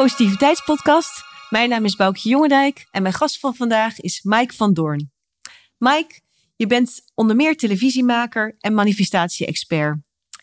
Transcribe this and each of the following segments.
Positiviteitspodcast. Mijn naam is Boukje Jongendijk en mijn gast van vandaag is Mike van Doorn. Mike, je bent onder meer televisiemaker en manifestatie-expert.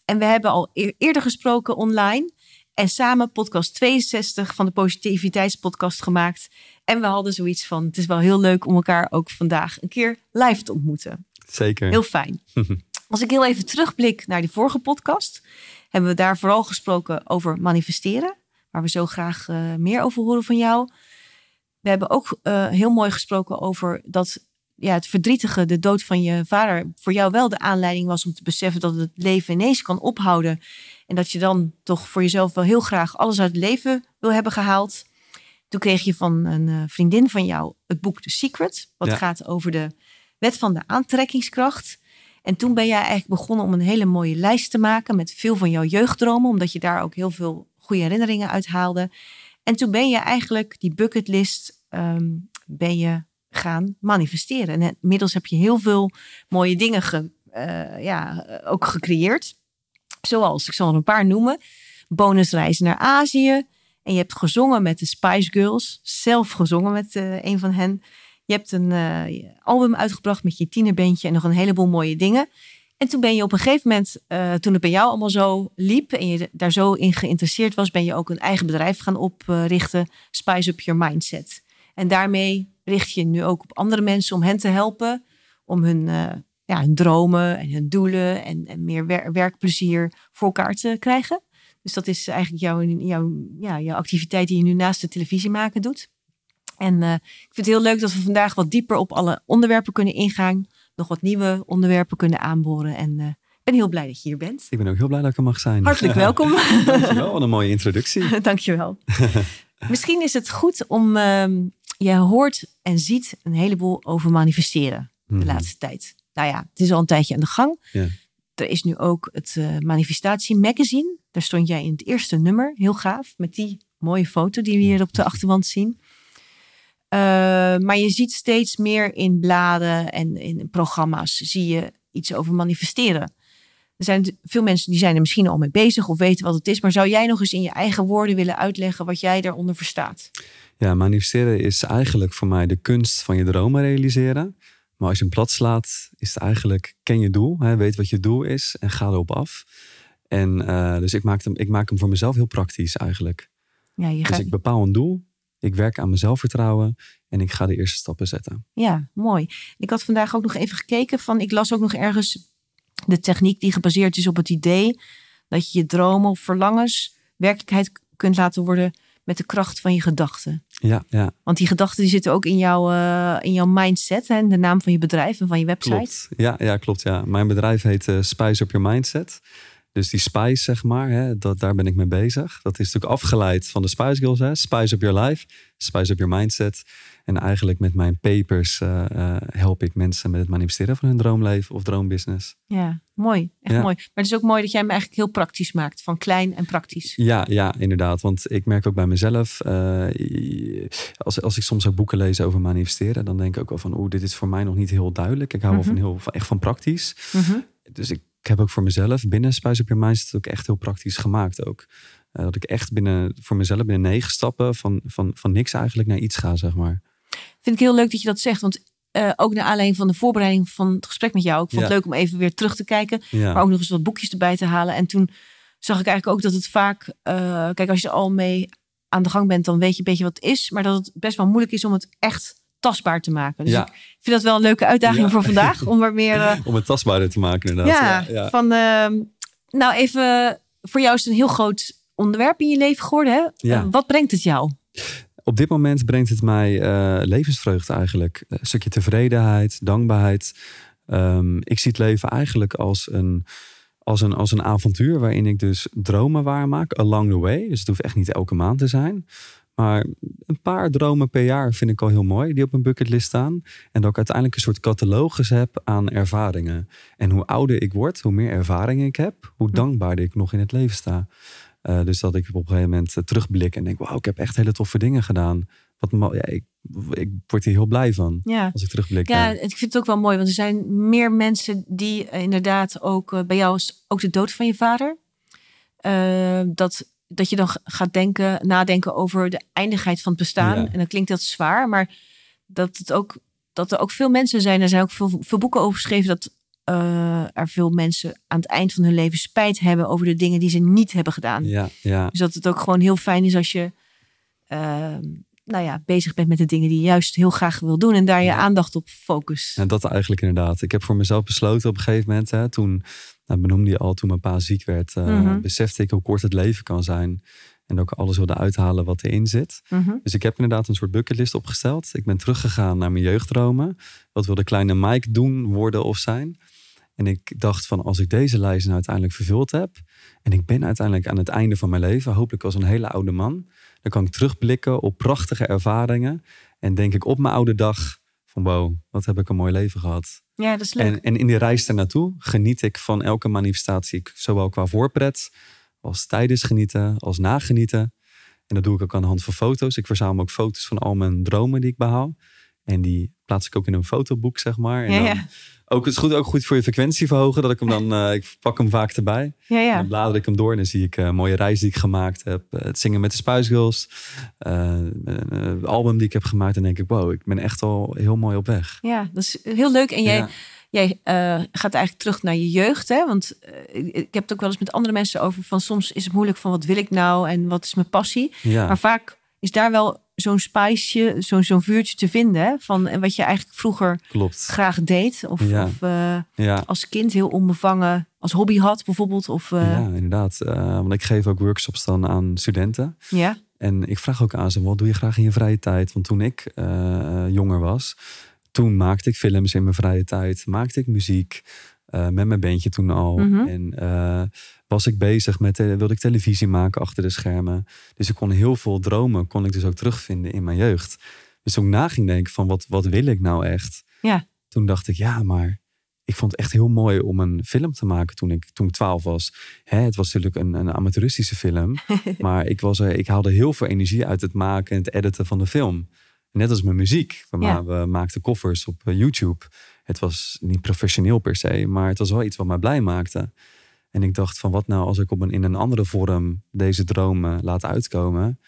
En we hebben al eerder gesproken online en samen podcast 62 van de Positiviteitspodcast gemaakt. En we hadden zoiets van: het is wel heel leuk om elkaar ook vandaag een keer live te ontmoeten. Zeker. Heel fijn. Als ik heel even terugblik naar die vorige podcast, hebben we daar vooral gesproken over manifesteren, waar we zo graag uh, meer over horen van jou. We hebben ook uh, heel mooi gesproken over dat ja, het verdrietige, de dood van je vader, voor jou wel de aanleiding was om te beseffen dat het leven ineens kan ophouden. En dat je dan toch voor jezelf wel heel graag alles uit het leven wil hebben gehaald. Toen kreeg je van een uh, vriendin van jou het boek The Secret, wat gaat over de wet van de aantrekkingskracht. En toen ben jij eigenlijk begonnen om een hele mooie lijst te maken met veel van jouw jeugddromen, omdat je daar ook heel veel goede herinneringen uit haalde. En toen ben je eigenlijk die bucketlist um, ben je gaan manifesteren. En inmiddels heb je heel veel mooie dingen ge, uh, ja, ook gecreëerd. Zoals, ik zal er een paar noemen. Bonusreizen naar Azië. En je hebt gezongen met de Spice Girls. Zelf gezongen met uh, een van hen. Je hebt een uh, album uitgebracht met je tienerbandje en nog een heleboel mooie dingen. En toen ben je op een gegeven moment, uh, toen het bij jou allemaal zo liep en je daar zo in geïnteresseerd was, ben je ook een eigen bedrijf gaan oprichten, Spice Up Your Mindset. En daarmee richt je nu ook op andere mensen om hen te helpen om hun, uh, ja, hun dromen en hun doelen en, meer wer werkplezier voor elkaar te krijgen. Dus dat is eigenlijk jouw, jouw, ja, jouw activiteit die je nu naast de televisie maken doet. En uh, ik vind het heel leuk dat we vandaag wat dieper op alle onderwerpen kunnen ingaan. Nog wat nieuwe onderwerpen kunnen aanboren. En uh, ik ben heel blij dat je hier bent. Ik ben ook heel blij dat ik er mag zijn. Hartelijk welkom. Dankjewel, wat een mooie introductie. Dankjewel. Misschien is het goed om, uh, je hoort en ziet een heleboel over manifesteren de mm -hmm. laatste tijd. Nou ja, het is al een tijdje aan de gang. Ja. Er is nu ook het uh, Manifestatie Magazine. Daar stond jij in het eerste nummer, heel gaaf, met die mooie foto die we hier op de achterwand zien. Uh, maar je ziet steeds meer in bladen en in programma's zie je iets over manifesteren. Er zijn veel mensen die zijn er misschien al mee bezig of weten wat het is. Maar zou jij nog eens in je eigen woorden willen uitleggen wat jij daaronder verstaat? Ja, manifesteren is eigenlijk voor mij de kunst van je dromen realiseren. Maar als je hem plat slaat, is het eigenlijk ken je doel. Hè, weet wat je doel is en ga erop af. En uh, dus ik maak, hem, ik maak hem voor mezelf heel praktisch eigenlijk. Ja, je dus gaat... ik bepaal een doel. Ik werk aan mijn zelfvertrouwen en ik ga de eerste stappen zetten. Ja, mooi. Ik had vandaag ook nog even gekeken van, ik las ook nog ergens de techniek die gebaseerd is op het idee dat je je dromen of verlangens werkelijkheid kunt laten worden met de kracht van je gedachten. Ja, ja. Want die gedachten die zitten ook in, jouw uh, in jouw mindset, hè, de naam van je bedrijf en van je website. Klopt. Ja, ja, klopt. Ja. Mijn bedrijf heet uh, Spice Up Your Mindset. Dus die spice, zeg maar, hè, dat, daar ben ik mee bezig. Dat is natuurlijk afgeleid van de Spice Girls. Hè? Spice up your life, spice up your mindset. En eigenlijk met mijn papers uh, uh, help ik mensen met het manifesteren van hun droomleven of droombusiness. Ja, mooi. Echt ja. mooi. Maar het is ook mooi dat jij hem eigenlijk heel praktisch maakt. Van klein en praktisch. Ja, ja inderdaad. Want ik merk ook bij mezelf. Uh, als, als ik soms ook boeken lees over manifesteren. Dan denk ik ook wel van, oeh, dit is voor mij nog niet heel duidelijk. Ik hou mm -hmm. wel van heel, echt van praktisch. Mm -hmm. Dus ik ik heb ook voor mezelf binnen Spice Up Your Mindset ook echt heel praktisch gemaakt ook. Uh, dat ik echt binnen, voor mezelf binnen negen stappen van, van, van niks eigenlijk naar iets ga, zeg maar. Vind ik heel leuk dat je dat zegt, want uh, ook naar aanleiding van de voorbereiding van het gesprek met jou. Ik vond ja. het leuk om even weer terug te kijken, ja. maar ook nog eens wat boekjes erbij te halen. En toen zag ik eigenlijk ook dat het vaak, uh, kijk als je er al mee aan de gang bent, dan weet je een beetje wat het is. Maar dat het best wel moeilijk is om het echt tastbaar te maken. Dus ja. ik vind dat wel een leuke uitdaging ja. voor vandaag. Om er meer... Uh... om het tastbaarder te maken inderdaad. Ja, ja. van... Uh, nou even... Voor jou is het een heel groot onderwerp in je leven geworden. Hè? Ja. Uh, wat brengt het jou? Op dit moment brengt het mij uh, levensvreugde eigenlijk. Een stukje tevredenheid, dankbaarheid. Um, ik zie het leven eigenlijk als een, als, een, als een avontuur waarin ik dus dromen waarmaak along the way. Dus het hoeft echt niet elke maand te zijn. Maar een paar dromen per jaar vind ik al heel mooi, die op een bucketlist staan. En dat ik uiteindelijk een soort catalogus heb aan ervaringen. En hoe ouder ik word, hoe meer ervaringen ik heb, hoe dankbaarder ik nog in het leven sta. Uh, dus dat ik op een gegeven moment terugblik en denk, wauw, ik heb echt hele toffe dingen gedaan. Wat, ja, ik, ik word hier heel blij van ja. als ik terugblik. Ja, ik vind het ook wel mooi, want er zijn meer mensen die inderdaad ook, bij jou is ook de dood van je vader. Uh, dat dat je dan gaat denken, nadenken over de eindigheid van het bestaan. Ja. En dan klinkt dat zwaar, maar dat, het ook, dat er ook veel mensen zijn. Er zijn ook veel, veel boeken over geschreven dat eh, er veel mensen aan het eind van hun leven spijt hebben over de dingen die ze niet hebben gedaan. Ja, ja. Dus dat het ook gewoon heel fijn is als je ehm, nou ja, bezig bent met de dingen die je juist heel graag wil doen en daar je Ja. aandacht op focust. En dat eigenlijk inderdaad. Ik heb voor mezelf besloten op een gegeven moment, hè, toen, nou, benoemde je al, toen mijn pa ziek werd, eh, Mhm. besefte ik hoe kort het leven kan zijn. En ook alles wilde uithalen wat erin zit. Mhm. Dus ik heb inderdaad een soort bucketlist opgesteld. Ik ben teruggegaan naar mijn jeugddromen. Wat wil de kleine Mike doen, worden of zijn? En ik dacht van als ik deze lijst nou uiteindelijk vervuld heb. En ik ben uiteindelijk aan het einde van mijn leven, hopelijk als een hele oude man. Dan kan ik terugblikken op prachtige ervaringen. En denk ik op mijn oude dag van wow, wat heb ik een mooi leven gehad. Ja, dat is leuk. En, en in die reis ernaartoe geniet ik van elke manifestatie. Zowel qua voorpret, als tijdens genieten, als nagenieten. En dat doe ik ook aan de hand van foto's. Ik verzamel ook foto's van al mijn dromen die ik behaal. En die plaats ik ook in een fotoboek, zeg maar. En ja, dan ja. Ook, het is goed, ook goed voor je frequentie verhogen. Dat ik hem dan, eh, ik pak hem vaak erbij. ja, En ja. dan blader ik hem door en dan zie ik eh, een mooie reis die ik gemaakt heb. Eh, het zingen met de Spuisgirls. een album die ik heb gemaakt. En denk ik, wow, ik ben echt al heel mooi op weg. Ja, dat is heel leuk. En jij, Ja. jij gaat eigenlijk terug naar je jeugd. Hè? Want ik, ik heb het ook wel eens met andere mensen over. Van soms is het moeilijk van wat wil ik nou en wat is mijn passie. Ja, Maar vaak is daar wel zo'n spiceje, zo'n zo'n vuurtje te vinden. Hè? Van en wat je eigenlijk vroeger klopt. graag deed. Of, Ja. of eh, Ja. als kind heel onbevangen als hobby had bijvoorbeeld. Of, eh, ja, inderdaad. Eh, want ik geef ook workshops dan aan studenten. ja. En ik vraag ook aan ze, wat doe je graag in je vrije tijd? Want toen ik eh, jonger was, toen maakte ik films in mijn vrije tijd. Maakte ik muziek eh, met mijn bandje toen al. Mhm. En eh, was ik bezig met, eh, wilde ik televisie maken achter de schermen. Dus ik kon heel veel dromen, kon ik dus ook terugvinden in mijn jeugd. Dus toen ik na ging denken van, wat, wat wil ik nou echt? Ja. Toen dacht ik, ja, maar ik vond het echt heel mooi om een film te maken toen ik, toen ik 12 was. Hè, het was natuurlijk een, een amateuristische film. maar ik, was er, ik haalde heel veel energie uit het maken en het editen van de film. Net als mijn muziek. We, Ja. ma- we maakten koffers op eh, YouTube. Het was niet professioneel per se, maar het was wel iets wat mij blij maakte. En ik dacht van wat nou als ik op een, in een andere vorm deze dromen laat uitkomen.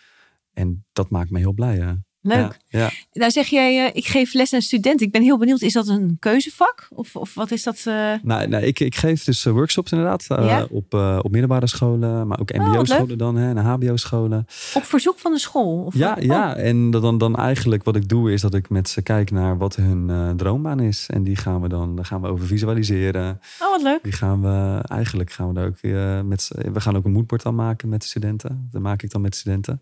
En dat maakt me heel blij. Hè? Leuk. Ja, ja. Nou zeg jij, eh, ik geef les aan studenten. Ik ben heel benieuwd, is dat een keuzevak? Of, of wat is dat? Nou, nou ik, ik geef dus eh, workshops inderdaad. Ja? op, op middelbare scholen, maar ook Oh, mbo-scholen dan hè, en hbo-scholen. Op verzoek van de school? Of, Ja, oh, ja, en dan, dan eigenlijk wat ik doe is dat ik met ze kijk naar wat hun droombaan is. En die gaan we dan, daar gaan we over visualiseren. Oh, wat leuk. Die gaan we, eigenlijk gaan we daar ook met we gaan ook een moodboard aan maken met de studenten. Dat maak ik dan met de studenten.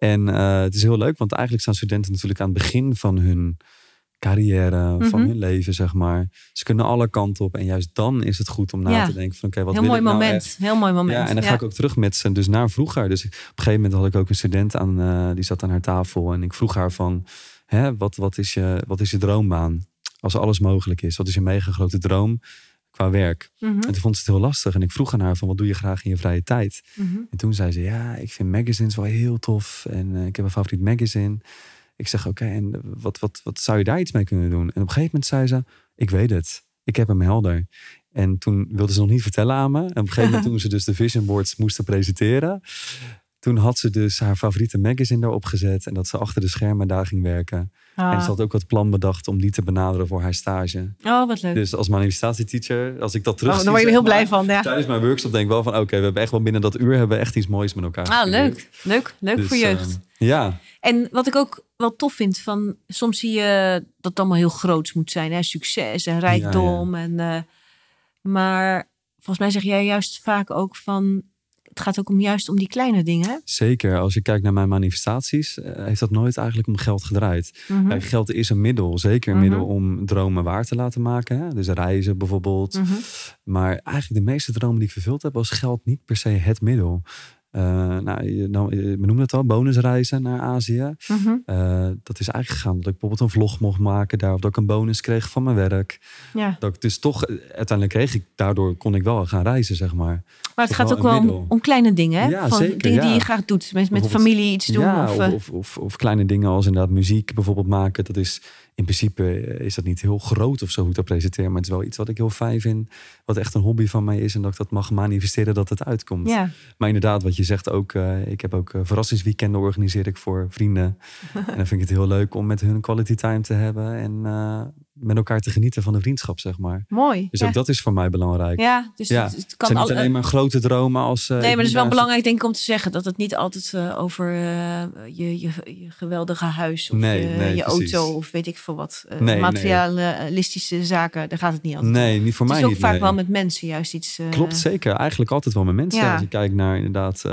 En eh, het is heel leuk, want eigenlijk staan studenten natuurlijk aan het begin van hun carrière, van Mhm. hun leven, zeg maar. Ze kunnen alle kanten op. En juist dan is het goed om na Ja. te denken van, oké, wat Heel wil mooi ik nou moment. echt? Heel mooi moment. Ja, en dan ga ik ook terug met ze dus naar vroeger. Dus op een gegeven moment had ik ook een student aan, eh, die zat aan haar tafel. En ik vroeg haar van, hè, wat, wat, is je, wat is je droombaan? Als alles mogelijk is. Wat is je mega grote droom qua werk? Mhm, En toen vond ze het heel lastig. En ik vroeg aan haar van, wat doe je graag in je vrije tijd? mhm. En toen zei ze, ja, ik vind magazines wel heel tof. En eh, ik heb een favoriet magazine. Ik zeg, oké, en wat, wat, wat zou je daar iets mee kunnen doen? En op een gegeven moment zei ze, ik weet het. Ik heb hem helder. En toen wilde ze nog niet vertellen aan me. En op een gegeven moment toen ze dus de vision boards moesten presenteren. Toen had ze dus haar favoriete magazine daarop gezet. En dat ze achter de schermen daar ging werken. Ah. En ze had ook wat plan bedacht om die te benaderen voor haar stage. Oh, wat leuk. Dus als manifestatieteacher, als ik dat terug oh, daar word je er heel blij van. Ja. Tijdens mijn workshop denk ik wel van, oké, we hebben echt wel binnen dat uur hebben we echt iets moois met elkaar. Ah, leuk. Leuk, leuk Dus, voor jeugd. eh, ja, En wat ik ook wel tof vind, van soms zie je dat het allemaal heel groots moet zijn. Hè? Succes en rijkdom. En, eh, maar volgens mij zeg jij juist vaak ook van... Het gaat ook om juist om die kleine dingen. zeker. Als je kijkt naar mijn manifestaties, eh, heeft dat nooit eigenlijk om geld gedraaid. Mhm. Geld is een middel. Zeker een Mhm. middel om dromen waar te laten maken. Hè? Dus reizen bijvoorbeeld. Mhm. Maar eigenlijk de meeste dromen die ik vervuld heb, was geld niet per se het middel. Eh, nou, je, nou, je noemde het al, bonusreizen naar Azië. Mhm. Eh, dat is eigenlijk gegaan dat ik bijvoorbeeld een vlog mocht maken daar. Of dat ik een bonus kreeg van mijn werk. Ja. Dat ik dus toch, eh, uiteindelijk kreeg ik, daardoor kon ik wel gaan reizen, zeg maar. Maar het Toch gaat ook wel om, kleine dingen. Hè? Ja, van zeker, dingen die je graag doet. Met, met familie iets doen. Of, of, eh, of, of, of kleine dingen als inderdaad muziek bijvoorbeeld maken. Dat is in principe eh, is dat niet heel groot of zo hoe ik dat presenteer. Maar het is wel iets wat ik heel fijn vind. Wat echt een hobby van mij is. En dat ik dat mag manifesteren dat het uitkomt. ja. Maar inderdaad, wat je zegt ook, eh, ik heb ook uh, verrassingsweekenden organiseer ik voor vrienden. en dan vind ik het heel leuk om met hun quality time te hebben. En met elkaar te genieten van de vriendschap, zeg maar. Mooi. Dus ook dat is voor mij belangrijk. Ja, dus ja. Het, het kan zijn niet alleen maar grote dromen als... nee, maar het is wel belangrijk denk ik om te zeggen dat het niet altijd over je, je, je, geweldige huis of nee, je, nee, je auto of weet ik veel wat. Nee, materialistische zaken, daar gaat het niet altijd Nee, niet voor mij Het is ook vaak nee. wel met mensen juist iets... Klopt, zeker. Eigenlijk altijd wel met mensen. Ja. Als ik kijk naar inderdaad,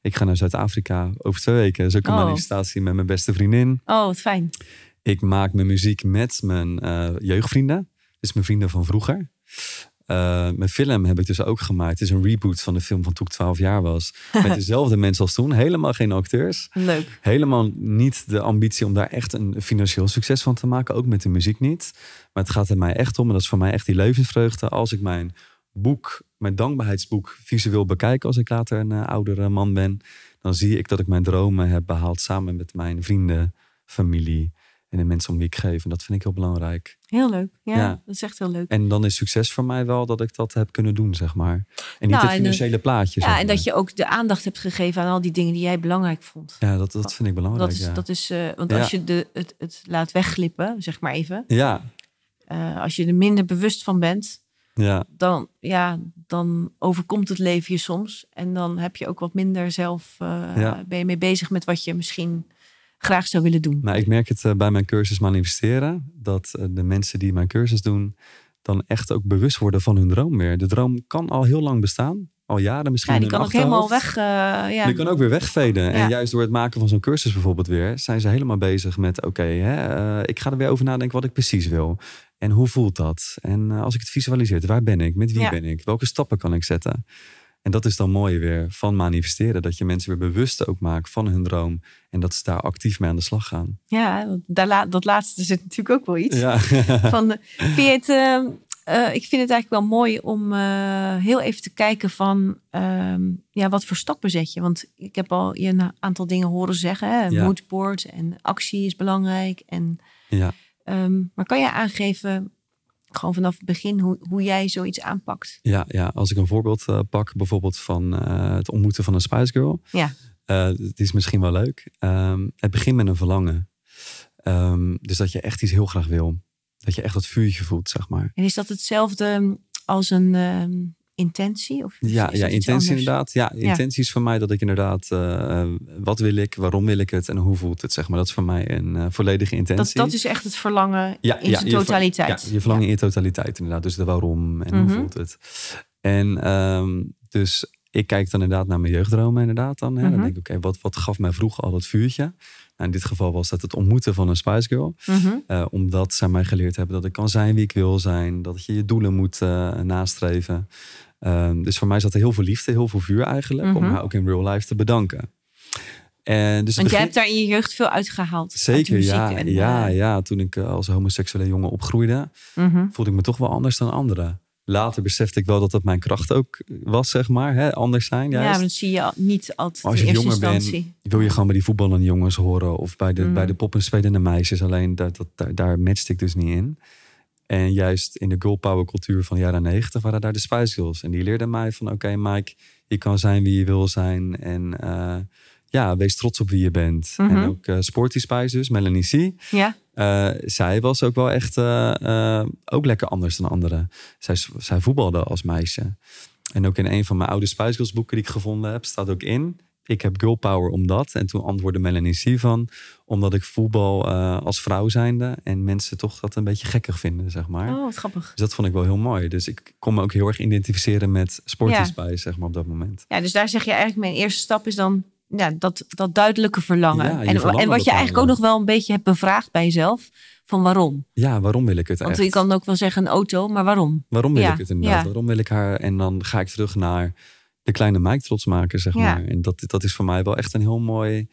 ik ga naar Zuid-Afrika over twee weken. Dat is ook een Oh. manifestatie met mijn beste vriendin. Oh, wat fijn. Ik maak mijn muziek met mijn uh, jeugdvrienden. Dus mijn vrienden van vroeger. Uh, mijn film heb ik dus ook gemaakt. Het is een reboot van de film van toen ik 12 jaar was. Met dezelfde mensen als toen. Helemaal geen acteurs. Leuk. Helemaal niet de ambitie om daar echt een financieel succes van te maken. Ook met de muziek niet. Maar het gaat er mij echt om. En dat is voor mij echt die levensvreugde. Als ik mijn boek, mijn dankbaarheidsboek, visueel bekijk. Als ik later een uh, oudere man ben. Dan zie ik dat ik mijn dromen heb behaald. Samen met mijn vrienden, familie en de mensen om wie ik geef. En dat vind ik heel belangrijk. Heel leuk. Ja, Ja. dat is echt heel leuk. En dan is succes voor mij wel dat ik dat heb kunnen doen, zeg maar. En niet Nou, het en financiële plaatje. zeg Ja, en dat je ook de aandacht hebt gegeven aan al die dingen die jij belangrijk vond. Ja, dat, dat vind ik belangrijk. Dat is, ja. dat is, eh, want Ja. als je de, het, het laat wegglippen, zeg maar even. ja, eh, als je er minder bewust van bent, ja, dan, ja, dan overkomt het leven je soms. En dan heb je ook wat minder zelf, Ja. ben je mee bezig met wat je misschien graag zou willen doen. nou, ik merk het eh, bij mijn cursus manifesteren. Dat eh, de mensen die mijn cursus doen, dan echt ook bewust worden van hun droom weer. De droom kan al heel lang bestaan. Al jaren misschien. ja, die kan ook helemaal weg. eh, ja. Die kan ook weer wegveden. Ja. En juist door het maken van zo'n cursus bijvoorbeeld weer, zijn ze helemaal bezig met: oké, ik ga er weer over nadenken wat ik precies wil. En hoe voelt dat? En als ik het visualiseer, waar ben ik? Met wie Ja. ben ik? Welke stappen kan ik zetten? En dat is dan mooi weer van manifesteren. Dat je mensen weer bewust ook maakt van hun droom. En dat ze daar actief mee aan de slag gaan. Ja, dat laatste zit natuurlijk ook wel iets. Ja, Van, vind je het, eh, ik vind het eigenlijk wel mooi om eh, heel even te kijken van ehm, ja, wat voor stappen zet je. Want ik heb al je een aantal dingen horen zeggen. Hè? Ja. Moodboard en actie is belangrijk. En, ja. ehm, maar kan je aangeven, gewoon vanaf het begin, hoe, hoe jij zoiets aanpakt? Ja, ja, als ik een voorbeeld eh, pak, bijvoorbeeld van eh, het ontmoeten van een Spice Girl. Ja. Eh, die is misschien wel leuk. Ehm, het begint met een verlangen. Ehm, dus dat je echt iets heel graag wil. Dat je echt dat vuurtje voelt, zeg maar. En is dat hetzelfde als een ehm, intentie? Of Ja, ja dat intentie anders? inderdaad. Ja, intentie is voor mij dat ik inderdaad... eh, eh, wat wil ik, waarom wil ik het en hoe voelt het, zeg maar. Dat is voor mij een eh, volledige Dat, intentie. dat is echt het verlangen Ja, in ja, zijn je totaliteit. Ja, je verlangen in je totaliteit inderdaad. Dus de waarom en Mhm. hoe voelt het. En ehm, dus ik kijk dan inderdaad naar mijn jeugddromen inderdaad dan. Hè. Mhm. Dan denk ik, oké, wat, wat gaf mij vroeger al dat vuurtje? Nou, in dit geval was dat het ontmoeten van een Spice Girl. Mhm. Omdat zij mij geleerd hebben dat ik kan zijn wie ik wil zijn. Dat je je doelen moet nastreven. Ehm, dus voor mij zat er heel veel liefde, heel veel vuur eigenlijk. Om Mhm. haar ook in real life te bedanken. En dus Want jij begin- hebt daar in je jeugd veel uitgehaald. uit de Zeker, ja, en, ja, eh, ja. Toen ik eh, als homoseksuele jongen opgroeide, mhm. voelde ik me toch wel anders dan anderen. Later besefte ik wel dat dat mijn kracht ook was, zeg maar. Hè? Anders zijn, Ja, juist. maar dat zie je niet altijd Maar als in je eerste jonger bent, instantie. wil je gewoon bij die voetballende jongens horen. Of bij de, Mm. bij de poppen spelende meisjes. Alleen dat, dat, daar, daar matchte ik dus niet in. En juist in de girl power cultuur van de jaren negentig waren daar de Spice Girls. En die leerden mij van oké Mike, je kan zijn wie je wil zijn. En eh, ja, wees trots op wie je bent. Mhm. En ook eh Sporty Spice dus, Melanie C. Ja, Eh, zij was ook wel echt ook lekker anders dan anderen. Zij, zij voetbalde als meisje. En ook in een van mijn oude Spice Girls boeken die ik gevonden heb, staat ook in. Ik heb girl power omdat. En toen antwoordde Melanie C van. Omdat ik voetbal eh, als vrouw zijnde. En mensen toch dat een beetje gekkig vinden, zeg maar. oh, wat grappig. Dus dat vond ik wel heel mooi. Dus ik kon me ook heel erg identificeren met Sporty Ja. Spice, zeg maar, op dat moment. Ja, dus daar zeg je eigenlijk, mijn eerste stap is dan ja, dat, dat duidelijke verlangen. Ja, en, verlangen en wat je eigenlijk ook nog wel een beetje hebt bevraagd bij jezelf. Van waarom? Ja, waarom wil ik het Want echt? je kan ook wel zeggen een auto, maar waarom? Waarom wil Ja, ik het inderdaad? ja. Waarom wil ik haar? En dan ga ik terug naar de kleine Mike trots maken, zeg Ja. maar. En dat, dat is voor mij wel echt een heel mooi,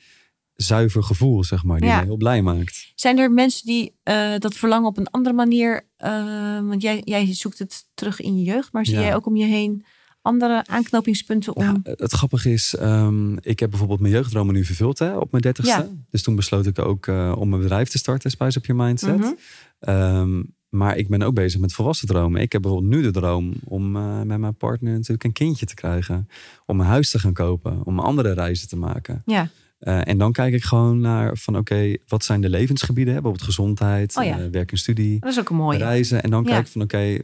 zuiver gevoel, zeg maar. Die Ja. mij heel blij maakt. Zijn er mensen die eh, dat verlangen op een andere manier... eh, want jij, jij zoekt het terug in je jeugd. Maar zie Ja. jij ook om je heen andere aanknopingspunten om... Ja, het grappige is, ehm, ik heb bijvoorbeeld mijn jeugddromen nu vervuld hè, op mijn dertigste. Ja. Dus toen besloot ik ook eh, om een bedrijf te starten, Spice Up Your Mindset. Mhm. Ehm, Maar ik ben ook bezig met volwassen dromen. Ik heb bijvoorbeeld nu de droom om eh, met mijn partner natuurlijk een kindje te krijgen. Om een huis te gaan kopen. Om andere reizen te maken. Ja. Uh, en dan kijk ik gewoon naar van oké, wat zijn de levensgebieden? Hè? Bijvoorbeeld gezondheid, Oh ja. eh, werk en studie, Dat is ook een mooie. reizen. En dan Ja. kijk ik van oké,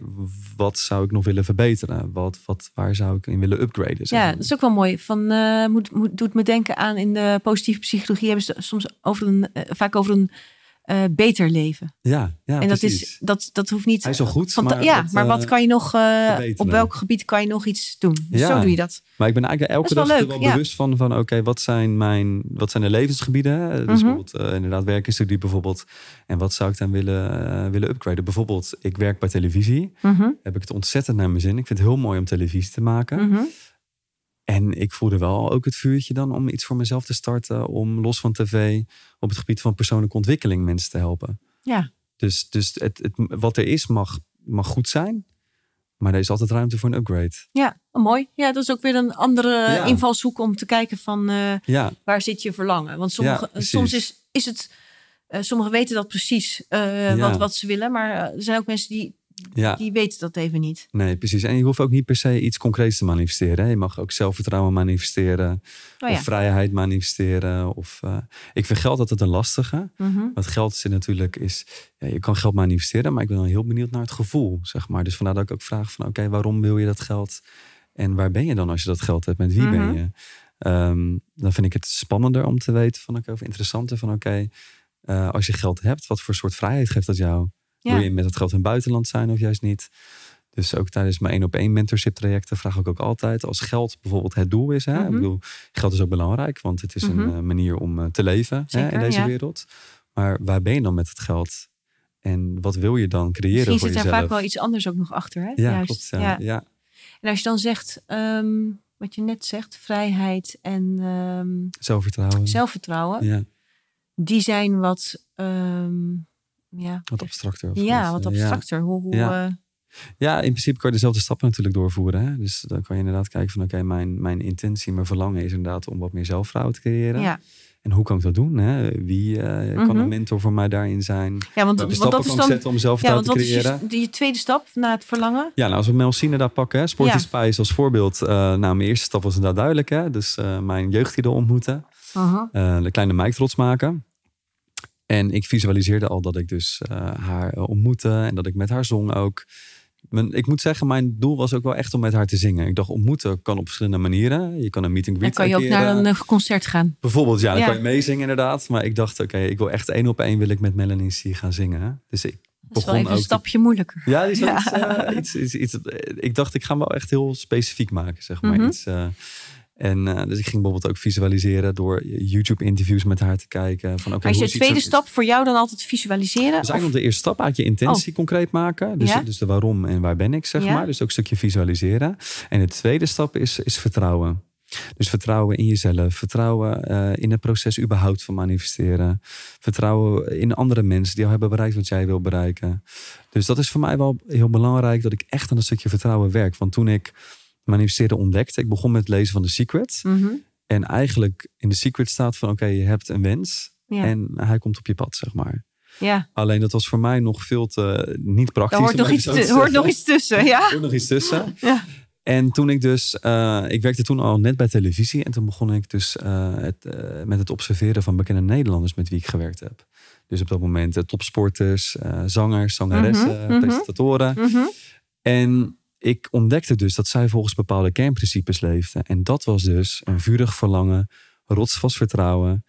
wat zou ik nog willen verbeteren? Wat, wat, waar zou ik in willen upgraden? zeg Ja, dat is ook wel mooi. Van, eh, moet, moet, doet me denken aan in de positieve psychologie hebben ze soms over een, eh, vaak over een eh, beter leven. ja, ja en dat, precies. is, dat, dat hoeft niet. Hij is al goed, van- maar ja, dat, maar wat eh, kan je nog, eh, op welk gebied kan je nog iets doen? Dus Ja. zo doe je dat. Maar ik ben eigenlijk elke dag wel wel, leuk, ja. bewust van, van oké, wat zijn mijn, wat zijn de levensgebieden? Dus Mhm. bijvoorbeeld eh, inderdaad studie bijvoorbeeld. En wat zou ik dan willen, willen upgraden? Bijvoorbeeld, ik werk bij televisie. Mhm, Heb ik het ontzettend naar mijn zin. Ik vind het heel mooi om televisie te maken. mhm. En ik voelde wel ook het vuurtje dan om iets voor mezelf te starten. Om los van tv op het gebied van persoonlijke ontwikkeling mensen te helpen. Ja. Dus, dus het, het, wat er is mag, mag goed zijn. Maar er is altijd ruimte voor een upgrade. Ja, mooi. Ja, dat is ook weer een andere Ja. invalshoek om te kijken van eh, Ja, waar zit je verlangen. Want sommige, soms is, is het, eh, sommigen weten dat precies eh, wat, wat ze willen. Maar er zijn ook mensen die, ja. die weten dat even niet. Nee, precies. En je hoeft ook niet per se iets concreets te manifesteren. Hè? Je mag ook zelfvertrouwen manifesteren. Oh ja. Of vrijheid manifesteren. Of, eh, ik vind geld altijd een lastige. Mhm. Want geld is natuurlijk is... Ja, je kan geld manifesteren, maar ik ben dan heel benieuwd naar het gevoel, zeg maar. Dus vandaar dat ik ook vraag van... Oké, waarom wil je dat geld? En waar ben je dan als je dat geld hebt? Met wie Mhm. ben je? Ehm, dan vind ik het spannender om te weten van... Oké, of interessanter van... Oké, eh, als je geld hebt, wat voor soort vrijheid geeft dat jou? Ja. Wil je met het geld in het buitenland zijn of juist niet? Dus ook tijdens mijn één op één mentorship trajecten vraag ik ook altijd, als geld bijvoorbeeld het doel is. Hè? Mhm. Ik bedoel, geld is ook belangrijk, want het is Mhm. een eh, manier om eh, te leven hè, in deze ja. wereld. Maar waar ben je dan met het geld? En wat wil je dan creëren Misschien voor zit er jezelf? vaak wel iets anders ook nog achter. Hè? ja, Juist. klopt. Ja. Ja. En als je dan zegt, ehm, wat je net zegt, vrijheid en ehm, Zelfvertrouwen. zelfvertrouwen, Ja, die zijn wat, ehm, ja, wat abstracter. ja, wat Ja. abstracter. Hoe, hoe, Ja. eh, Ja, in principe kan je dezelfde stappen natuurlijk doorvoeren. Hè? Dus dan kan je inderdaad kijken van oké, mijn, mijn intentie, mijn verlangen is inderdaad om wat meer zelfvertrouwen te creëren. ja. En hoe kan ik dat doen? Hè? Wie eh, kan Mhm. een mentor voor mij daarin zijn? ja, want, want dat is dan. om Ja, zelfvertrouwen want te wat is creëren? je, je tweede stap na het verlangen? Ja, nou, als we Melsine daar pakken, hè, Sporty Ja. Spice als voorbeeld. eh, nou, mijn eerste stap was inderdaad duidelijk. Hè? Dus eh, mijn jeugdidol ontmoeten. Uh-huh. eh, de kleine meid trots maken. En ik visualiseerde al dat ik dus eh, haar eh, ontmoette en dat ik met haar zong ook. Mijn, ik moet zeggen, mijn doel was ook wel echt om met haar te zingen. Ik dacht, ontmoeten kan op verschillende manieren. Je kan een meet and Dan greet kan je ook naar een eh, concert gaan. Bijvoorbeeld, ja, dan Ja. kan je meezingen inderdaad. Maar ik dacht, oké, ik wil echt één op één wil ik met Melanie C gaan zingen. Dus ik Dat is begon wel even ook een te- stapje moeilijker. ja, die is Ja. Iets, iets, iets, iets- Ik dacht, ik ga hem wel echt heel specifiek maken, zeg maar. Mhm. Iets, en eh, dus ik ging bijvoorbeeld ook visualiseren door YouTube-interviews met haar te kijken. Van, oké, maar is ziet tweede stap voor jou dan altijd visualiseren? Is eigenlijk de eerste stap uit je intentie concreet maken. Dus, Oh. Ja. dus de waarom en waar ben ik, zeg Ja. maar. Dus ook een stukje visualiseren. En de tweede stap is, is vertrouwen. Dus vertrouwen in jezelf. Vertrouwen eh, in het proces überhaupt van manifesteren. Vertrouwen in andere mensen die al hebben bereikt wat jij wil bereiken. Dus dat is voor mij wel heel belangrijk dat ik echt aan een stukje vertrouwen werk. Want toen ik manifesteren ontdekte, ik begon met het lezen van The Secret. Mhm. En eigenlijk in The Secret staat van oké, je hebt een wens Ja. en hij komt op je pad, zeg maar. ja, Alleen dat was voor mij nog veel te niet praktisch. daar hoort nog, iets zo te tu- hoort zeggen. nog iets tussen. Ja. Er hoort nog iets tussen. Ja. En toen ik dus, eh, ik werkte toen al net bij televisie. En toen begon ik dus eh, het, eh, met het observeren van bekende Nederlanders met wie ik gewerkt heb. Dus op dat moment topsporters, zangers, zangeressen, mhm. presentatoren. Mhm. En ik ontdekte dus dat zij volgens bepaalde kernprincipes leefden. En dat was dus een vurig verlangen, rotsvast vertrouwen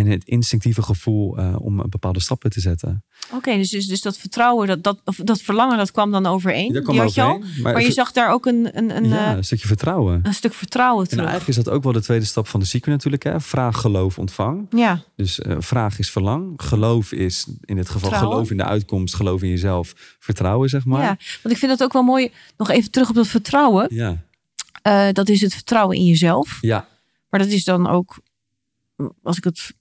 en het instinctieve gevoel eh, om bepaalde stappen te zetten. Oké, dus, dus, dus dat vertrouwen, dat, dat, of dat verlangen, dat kwam dan overeen. Daar kwam al. overheen, Maar je zag daar ook een, een, een, ja, eh, een stukje vertrouwen. een stuk vertrouwen En terug. eigenlijk is dat ook wel de tweede stap van de secret natuurlijk. Hè? Vraag, geloof, ontvang. Ja, Dus eh, vraag is verlang. Geloof is in dit geval Vertrouwen. geloof in de uitkomst. Geloof in jezelf. Vertrouwen, zeg maar. ja, want ik vind dat ook wel mooi. Nog even terug op dat vertrouwen. Ja. Eh, dat is het vertrouwen in jezelf. Ja. Maar dat is dan ook, als ik het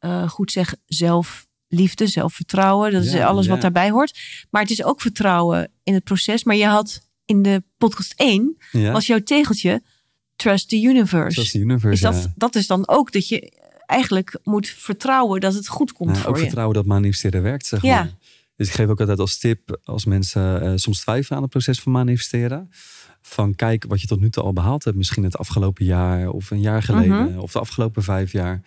eh, goed zeg, zelfliefde, zelfvertrouwen. Dat is alles ja. wat daarbij hoort. Maar het is ook vertrouwen in het proces. Maar je had in de podcast 1, ja. was jouw tegeltje Trust the Universe. De universe. is dat, is dan ook dat je eigenlijk moet vertrouwen dat het goed komt Nou, voor ook je. vertrouwen dat manifesteren werkt, zeg Ja. maar. Dus ik geef ook altijd als tip als mensen eh, soms twijfelen aan het proces van manifesteren. Van kijk wat je tot nu toe al behaald hebt. Misschien het afgelopen jaar of een jaar geleden Mhm. of de afgelopen vijf jaar.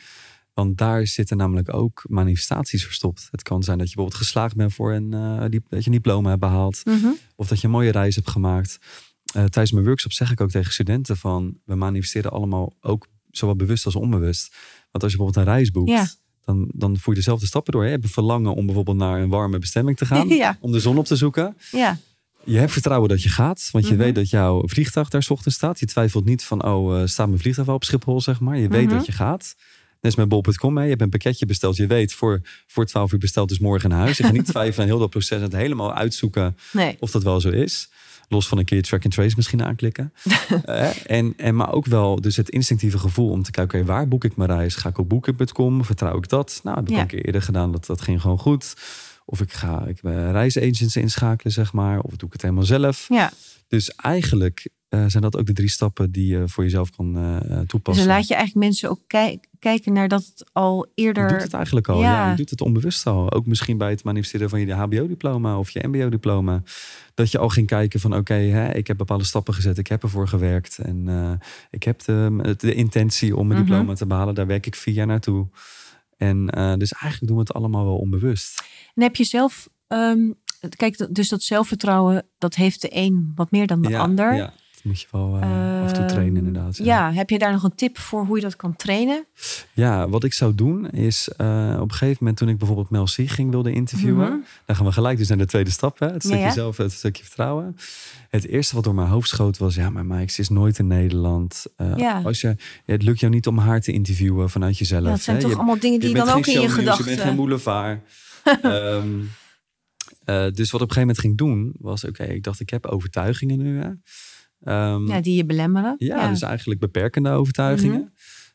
Want daar zitten namelijk ook manifestaties verstopt. Het kan zijn dat je bijvoorbeeld geslaagd bent voor een, eh, die, dat je een diploma hebt behaald. Mhm. Of dat je een mooie reis hebt gemaakt. Eh, tijdens mijn workshop zeg ik ook tegen studenten van... we manifesteren allemaal ook zowel bewust als onbewust. Want als je bijvoorbeeld een reis boekt... Ja. Dan, dan voer je dezelfde stappen door. Je hebt een verlangen om bijvoorbeeld naar een warme bestemming te gaan. Ja. Om de zon op te zoeken. Ja, Je hebt vertrouwen dat je gaat. Want je Mhm. weet dat jouw vliegtuig daar 's ochtends staat. Je twijfelt niet van, oh, eh, staat mijn vliegtuig wel op Schiphol, zeg maar. Je weet Mhm. dat je gaat. Net met bol.com. hè. Je hebt een pakketje besteld. Je weet, voor, voor 12 uur besteld dus morgen naar huis. Je gaat niet twijfelen aan heel dat proces. En het helemaal uitzoeken nee. of dat wel zo is. Los van een keer track and trace misschien aanklikken. Eh, en, en maar ook wel dus het instinctieve gevoel om te kijken, waar boek ik mijn reis? Ga ik op booking.com? Vertrouw ik dat? Nou, heb ik Ja. een keer eerder gedaan. Dat, dat ging gewoon goed. Of ik ga ik ben reisagents inschakelen, zeg maar. Of doe ik het helemaal zelf. Ja, Dus eigenlijk eh, zijn dat ook de drie stappen die je voor jezelf kan eh, dus toepassen. dan laat je eigenlijk mensen ook kij- kijken naar dat het al Je eerder... doet het eigenlijk al. Ja. Ja. je doet het onbewust al. Ook misschien bij het manifesteren van je HBO-diploma of je MBO-diploma. Dat je al ging kijken van oké, hè, ik heb bepaalde stappen gezet. Ik heb ervoor gewerkt. En eh, ik heb de, de intentie om mijn Mhm. diploma te behalen. Daar werk ik vier jaar naartoe. En eh, dus eigenlijk doen we het allemaal wel onbewust. En heb je zelf... ehm, kijk, dus dat zelfvertrouwen, dat heeft de een wat meer dan de ja, ander. Ja, moet je wel eh, af en toe trainen Ehm, inderdaad. Ja. heb je daar nog een tip voor hoe je dat kan trainen? Ja, wat ik zou doen is eh, op een gegeven moment toen ik bijvoorbeeld Mel C ging wilde interviewen. Mhm. Dan gaan we gelijk dus naar de tweede stap. Hè? Het Ja, stukje ja. zelf, het stukje vertrouwen. Het eerste wat door mijn hoofd schoot was, ja, maar Mike, ze is nooit in Nederland. Eh, Ja. als je, het lukt jou niet om haar te interviewen vanuit jezelf. Ja, het zijn hè? toch Je- allemaal dingen die dan ook in je shownieuws, Je bent geen gedachten... boulevard. Ehm, eh, dus wat ik op een gegeven moment ging doen, was oké, ik dacht ik heb overtuigingen nu. Hè? Ehm, Ja, die je belemmeren. ja, dus eigenlijk beperkende overtuigingen. Mhm.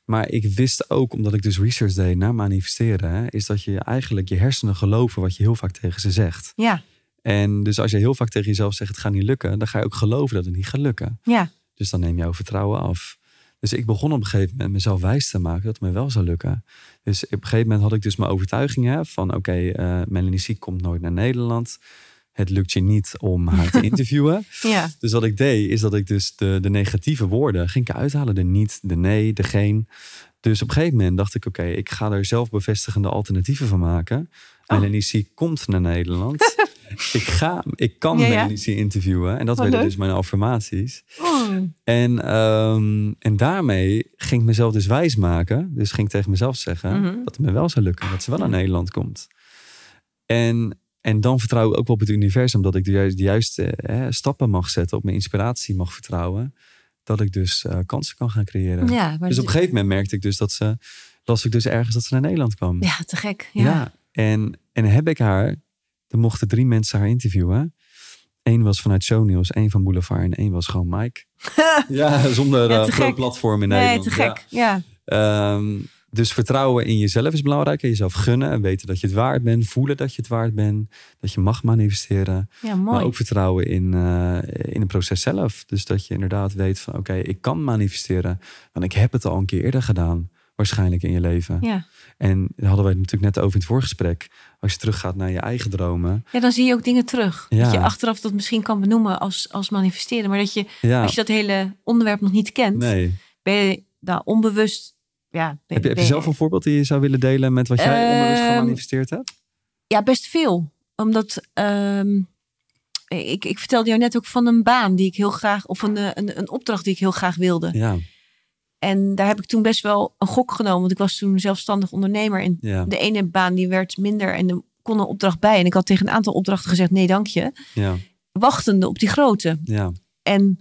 Maar ik wist ook, omdat ik dus research deed naar manifesteren, hè, is dat je eigenlijk je hersenen geloven wat je heel vaak tegen ze zegt. ja, En dus als je heel vaak tegen jezelf zegt het gaat niet lukken, dan ga je ook geloven dat het niet gaat lukken. ja. Dus dan neem je jouw vertrouwen af. Dus ik begon op een gegeven moment mezelf wijs te maken dat het me wel zou lukken. Dus op een gegeven moment had ik dus mijn overtuigingen van oké, eh Melanie Siek komt nooit naar Nederland. Het lukt je niet om haar te interviewen. ja. Dus wat ik deed, is dat ik dus de, de negatieve woorden ging ik uithalen. De niet, de nee, de geen. Dus op een gegeven moment dacht ik, oké, ik ga er zelfbevestigende alternatieven van maken. Oh. Melanie C. komt naar Nederland. ik, ga, ik kan Ja, ja. Melanie C. interviewen. En dat Wat werden leuk. dus mijn affirmaties. Oh, En, ehm, en daarmee ging ik mezelf dus wijs maken. Dus ging ik tegen mezelf zeggen Mhm. dat het me wel zou lukken. Dat ze wel naar Nederland komt. En, en dan vertrouw ik ook wel op het universum. Dat ik de juiste, de juiste hè, stappen mag zetten. Op mijn inspiratie mag vertrouwen. Dat ik dus eh, kansen kan gaan creëren. ja, maar Dus op een gegeven moment merkte ik dus dat ze... Las ik dus ergens dat ze naar Nederland kwam. ja, te gek. Ja. Ja. En, en heb ik haar... Er mochten drie mensen haar interviewen. Eén was vanuit Shownieuws, één van Boulevard en één was gewoon Mike. ja, zonder Ja, eh, groot platform in Nee, Nederland. te gek. Ja. Ja. Dus vertrouwen in jezelf is belangrijk. En jezelf gunnen en weten dat je het waard bent. Voelen dat je het waard bent. Dat je mag manifesteren. Ja, mooi. Maar ook vertrouwen in, eh, in het proces zelf. Dus dat je inderdaad weet van oké, ik kan manifesteren. Want ik heb het al een keer eerder gedaan. Waarschijnlijk in je leven. ja. En daar hadden we het natuurlijk net over in het voorgesprek. Als je teruggaat naar je eigen dromen. ja, dan zie je ook dingen terug. Ja. Dat je achteraf dat misschien kan benoemen als, als manifesteren. Maar dat je, Ja, als je dat hele onderwerp nog niet kent, nee. ben je daar onbewust... Ja, Heb je, heb je zelf een voorbeeld die je zou willen delen met wat jij onbewust Ehm, gemanifesteerd hebt? Ja, best veel. Omdat ehm, ik, ik vertelde jou net ook van een baan die ik heel graag, of een, eh, een, een opdracht die ik heel graag wilde. Ja, En daar heb ik toen best wel een gok genomen, want ik was toen zelfstandig ondernemer. En ja, de ene baan die werd minder en er kon een opdracht bij. En ik had tegen een aantal opdrachten gezegd: nee, dank je. ja, Wachtende op die grote. ja. En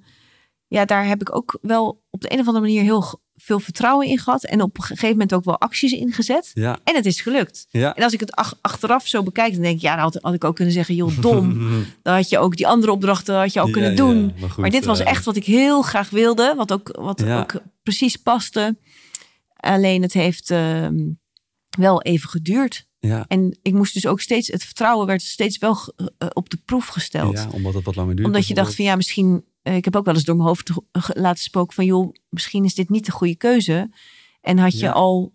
ja, daar heb ik ook wel op de een of andere manier heel veel vertrouwen in gehad. En op een gegeven moment ook wel acties ingezet. Ja, En het is gelukt. ja. En als ik het ach- achteraf zo bekijk, dan denk ik, ja, dan had, had ik ook kunnen zeggen, joh, dom. Dan had je ook die andere opdrachten had je ook Ja, kunnen doen. maar goed, maar dit was eh, echt wat ik heel graag wilde. Wat ook, wat ook precies paste. Alleen het heeft ehm, wel even geduurd. Ja, En ik moest dus ook steeds, het vertrouwen werd steeds wel eh, op de proef gesteld. ja, omdat het wat langer duurt. Omdat je dacht van ja, misschien, ik heb ook wel eens door mijn hoofd laten spoken van joh, misschien is dit niet de goede keuze. En had je Ja. al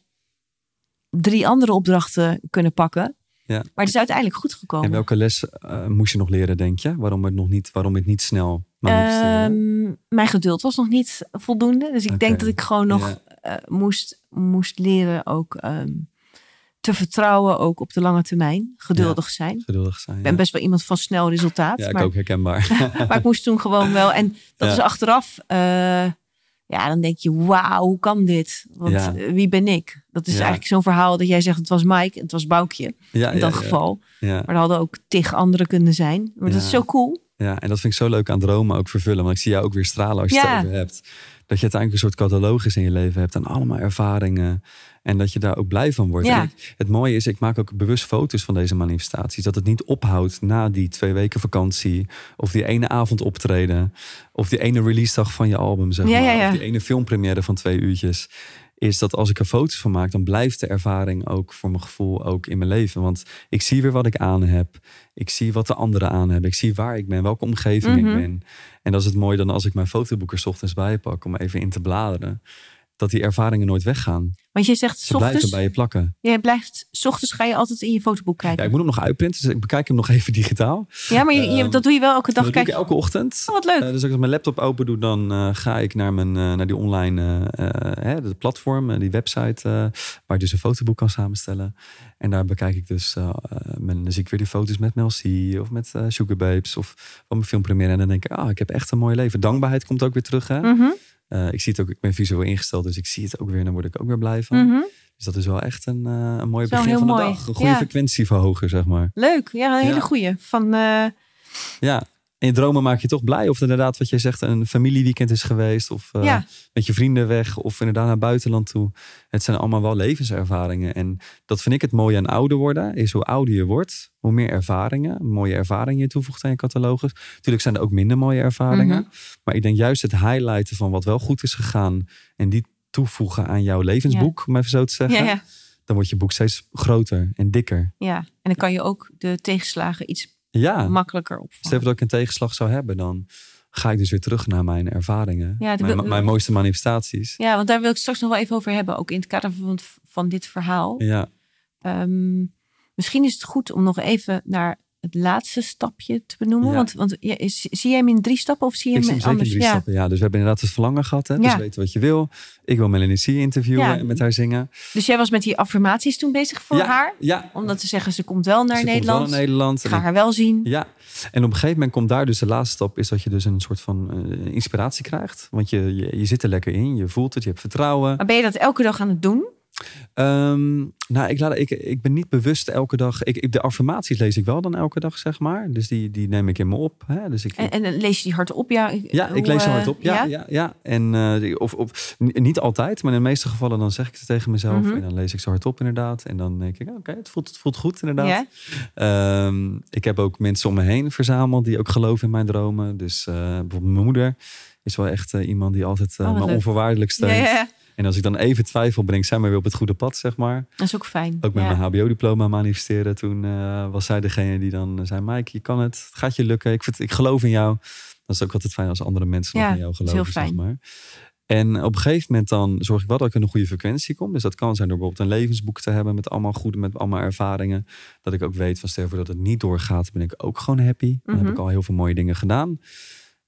drie andere opdrachten kunnen pakken. Ja. Maar het is uiteindelijk goed gekomen. En welke les uh, moest je nog leren, denk je? Waarom het nog niet, waarom het niet snel? Um, mijn geduld was nog niet voldoende. Dus ik denk dat ik gewoon nog ja. uh, moest, moest leren ook um, te vertrouwen ook op de lange termijn. Geduldig ja, zijn. Geduldig zijn. Ik ben best wel iemand van snel resultaat. Ja, ik ook herkenbaar. maar ik moest toen gewoon wel. En dat is achteraf. Uh, ja, dan denk je, wauw, hoe kan dit? Want eh, wie ben ik? Dat is eigenlijk zo'n verhaal dat jij zegt, het was Mike, het was Boukje Ja, in dat geval. Ja. Maar er hadden ook tig anderen kunnen zijn. Maar dat is zo cool. Ja, en dat vind ik zo leuk aan dromen ook vervullen. Want ik zie jou ook weer stralen als je het over hebt. Dat je uiteindelijk een soort catalogus in je leven hebt. En allemaal ervaringen. En dat je daar ook blij van wordt. Ja. En ik- het mooie is, ik maak ook bewust foto's van deze manifestaties. Dat het niet ophoudt na die twee weken vakantie. Of die ene avond optreden. Of die ene release dag van je album, zeg Ja, maar. ja. Of die ene filmpremière van twee uurtjes. Is dat als ik er foto's van maak, dan blijft de ervaring ook voor mijn gevoel ook in mijn leven. Want ik zie weer wat ik aan heb. Ik zie wat de anderen aan hebben. Ik zie waar ik ben, welke omgeving Mhm. ik ben. En dat is het mooie dan als ik mijn fotoboek er 's ochtends bij pak om even in te bladeren. Dat die ervaringen nooit weggaan. Want je zegt, Ze s blijven ochtends, bij je plakken. jij blijft, s ochtends ga je altijd in je fotoboek Ja, kijken. ik moet hem nog uitprinten, dus ik bekijk hem nog even digitaal. Ja, maar je, je- Ehm, dat doe je wel elke dag. dat doe ik elke ochtend. oh, wat leuk. Eh, dus als ik mijn laptop open doe, dan eh, ga ik naar, mijn, eh, naar die online hè, de platform, die website, waar je dus een fotoboek kan samenstellen. En daar bekijk ik dus, mijn, dan zie ik weer die foto's met Mel C of met Sugar Babes of van mijn filmpremière. En dan denk ik, ah, ik heb echt een mooi leven. Dankbaarheid komt ook weer terug. Hè? Mhm, ik zie het ook, ik ben visueel ingesteld, dus ik zie het ook weer en dan word ik ook weer blij van. mhm. Dus dat is wel echt een, eh een mooie Zo begin van de dag. Een goede Ja. frequentie verhogen, zeg maar. Leuk, ja, een hele Ja. goeie. Van, eh, Ja, in je dromen maak je toch blij. Of inderdaad, wat jij zegt, een familieweekend is geweest. Of eh, Ja. met je vrienden weg. Of inderdaad naar buitenland toe. Het zijn allemaal wel levenservaringen. En dat vind ik het mooie aan ouder worden. Is hoe ouder je wordt, hoe meer ervaringen. Mooie ervaringen je toevoegt aan je catalogus. Natuurlijk zijn er ook minder mooie ervaringen. Mhm. Maar ik denk juist het highlighten van wat wel goed is gegaan. En die toevoegen aan jouw levensboek, om even zo te zeggen. ja, Dan wordt je boek steeds groter en dikker. ja. En dan kan je ook de tegenslagen iets Ja. makkelijker Stel opvangen. dat ik een tegenslag zou hebben, dan ga ik dus weer terug naar mijn ervaringen. Ja, mijn mooiste manifestaties. Ja, want daar wil ik straks nog wel even over hebben. Ook in het kader van, van dit verhaal. Ja, Ehm, misschien is het goed om nog even naar het laatste stapje te benoemen. Ja. Want, want ja, is- zie jij hem in drie stappen of zie je ik hem zie hem zeker in drie ja. stappen. Ja, dus we hebben inderdaad het verlangen gehad. Hè? Dus weten wat je wil. Ik wil Melanie C. interviewen en met haar zingen. Dus jij was met die affirmaties toen bezig voor haar? Ja. Om dan te zeggen, ze komt wel naar Ze komt Nederland. wel naar Nederland. Ik ga ik- haar wel zien. Ja, en op een gegeven moment komt daar dus de laatste stap, is dat je dus een soort van eh, inspiratie krijgt. Want je, je, je zit er lekker in, je voelt het, je hebt vertrouwen. Maar ben je dat elke dag aan het doen? Ehm, nou, ik, laat, ik, ik ben niet bewust elke dag. Ik, ik- de affirmaties lees ik wel dan elke dag, zeg maar. Dus die, die neem ik in me op. Hè? Dus ik, En, en lees je die hardop? Ja, ja, ik lees ze eh, hardop. Ja, ja? ja, En, eh, of, of, niet altijd, maar in de meeste gevallen dan zeg ik het tegen mezelf. Mhm. En dan lees ik ze hardop inderdaad. En dan denk ik, oké, het, voelt, het voelt goed inderdaad. Ehm, ik heb ook mensen om me heen verzameld die ook geloven in mijn dromen. Dus eh, bijvoorbeeld mijn moeder is wel echt eh, iemand die altijd eh, Oh, me onvoorwaardelijk steunt. ja, ja. En als ik dan even twijfel, breng zij me weer op het goede pad, zeg maar. Dat is ook fijn. Ook met ja. mijn HBO-diploma manifesteren. Toen eh, was zij degene die dan zei: Mike, je kan het. Het gaat je lukken. Ik, vind, ik geloof in jou. Dat is ook altijd fijn als andere mensen Ja, nog in jou geloven. heel Zeg fijn. maar. En op een gegeven moment dan zorg ik wel dat ik in een goede frequentie kom. Dus dat kan zijn door bijvoorbeeld een levensboek te hebben met allemaal goede, met allemaal ervaringen. Dat ik ook weet van stel voor dat het niet doorgaat, ben ik ook gewoon happy. Dan Mhm. heb ik al heel veel mooie dingen gedaan.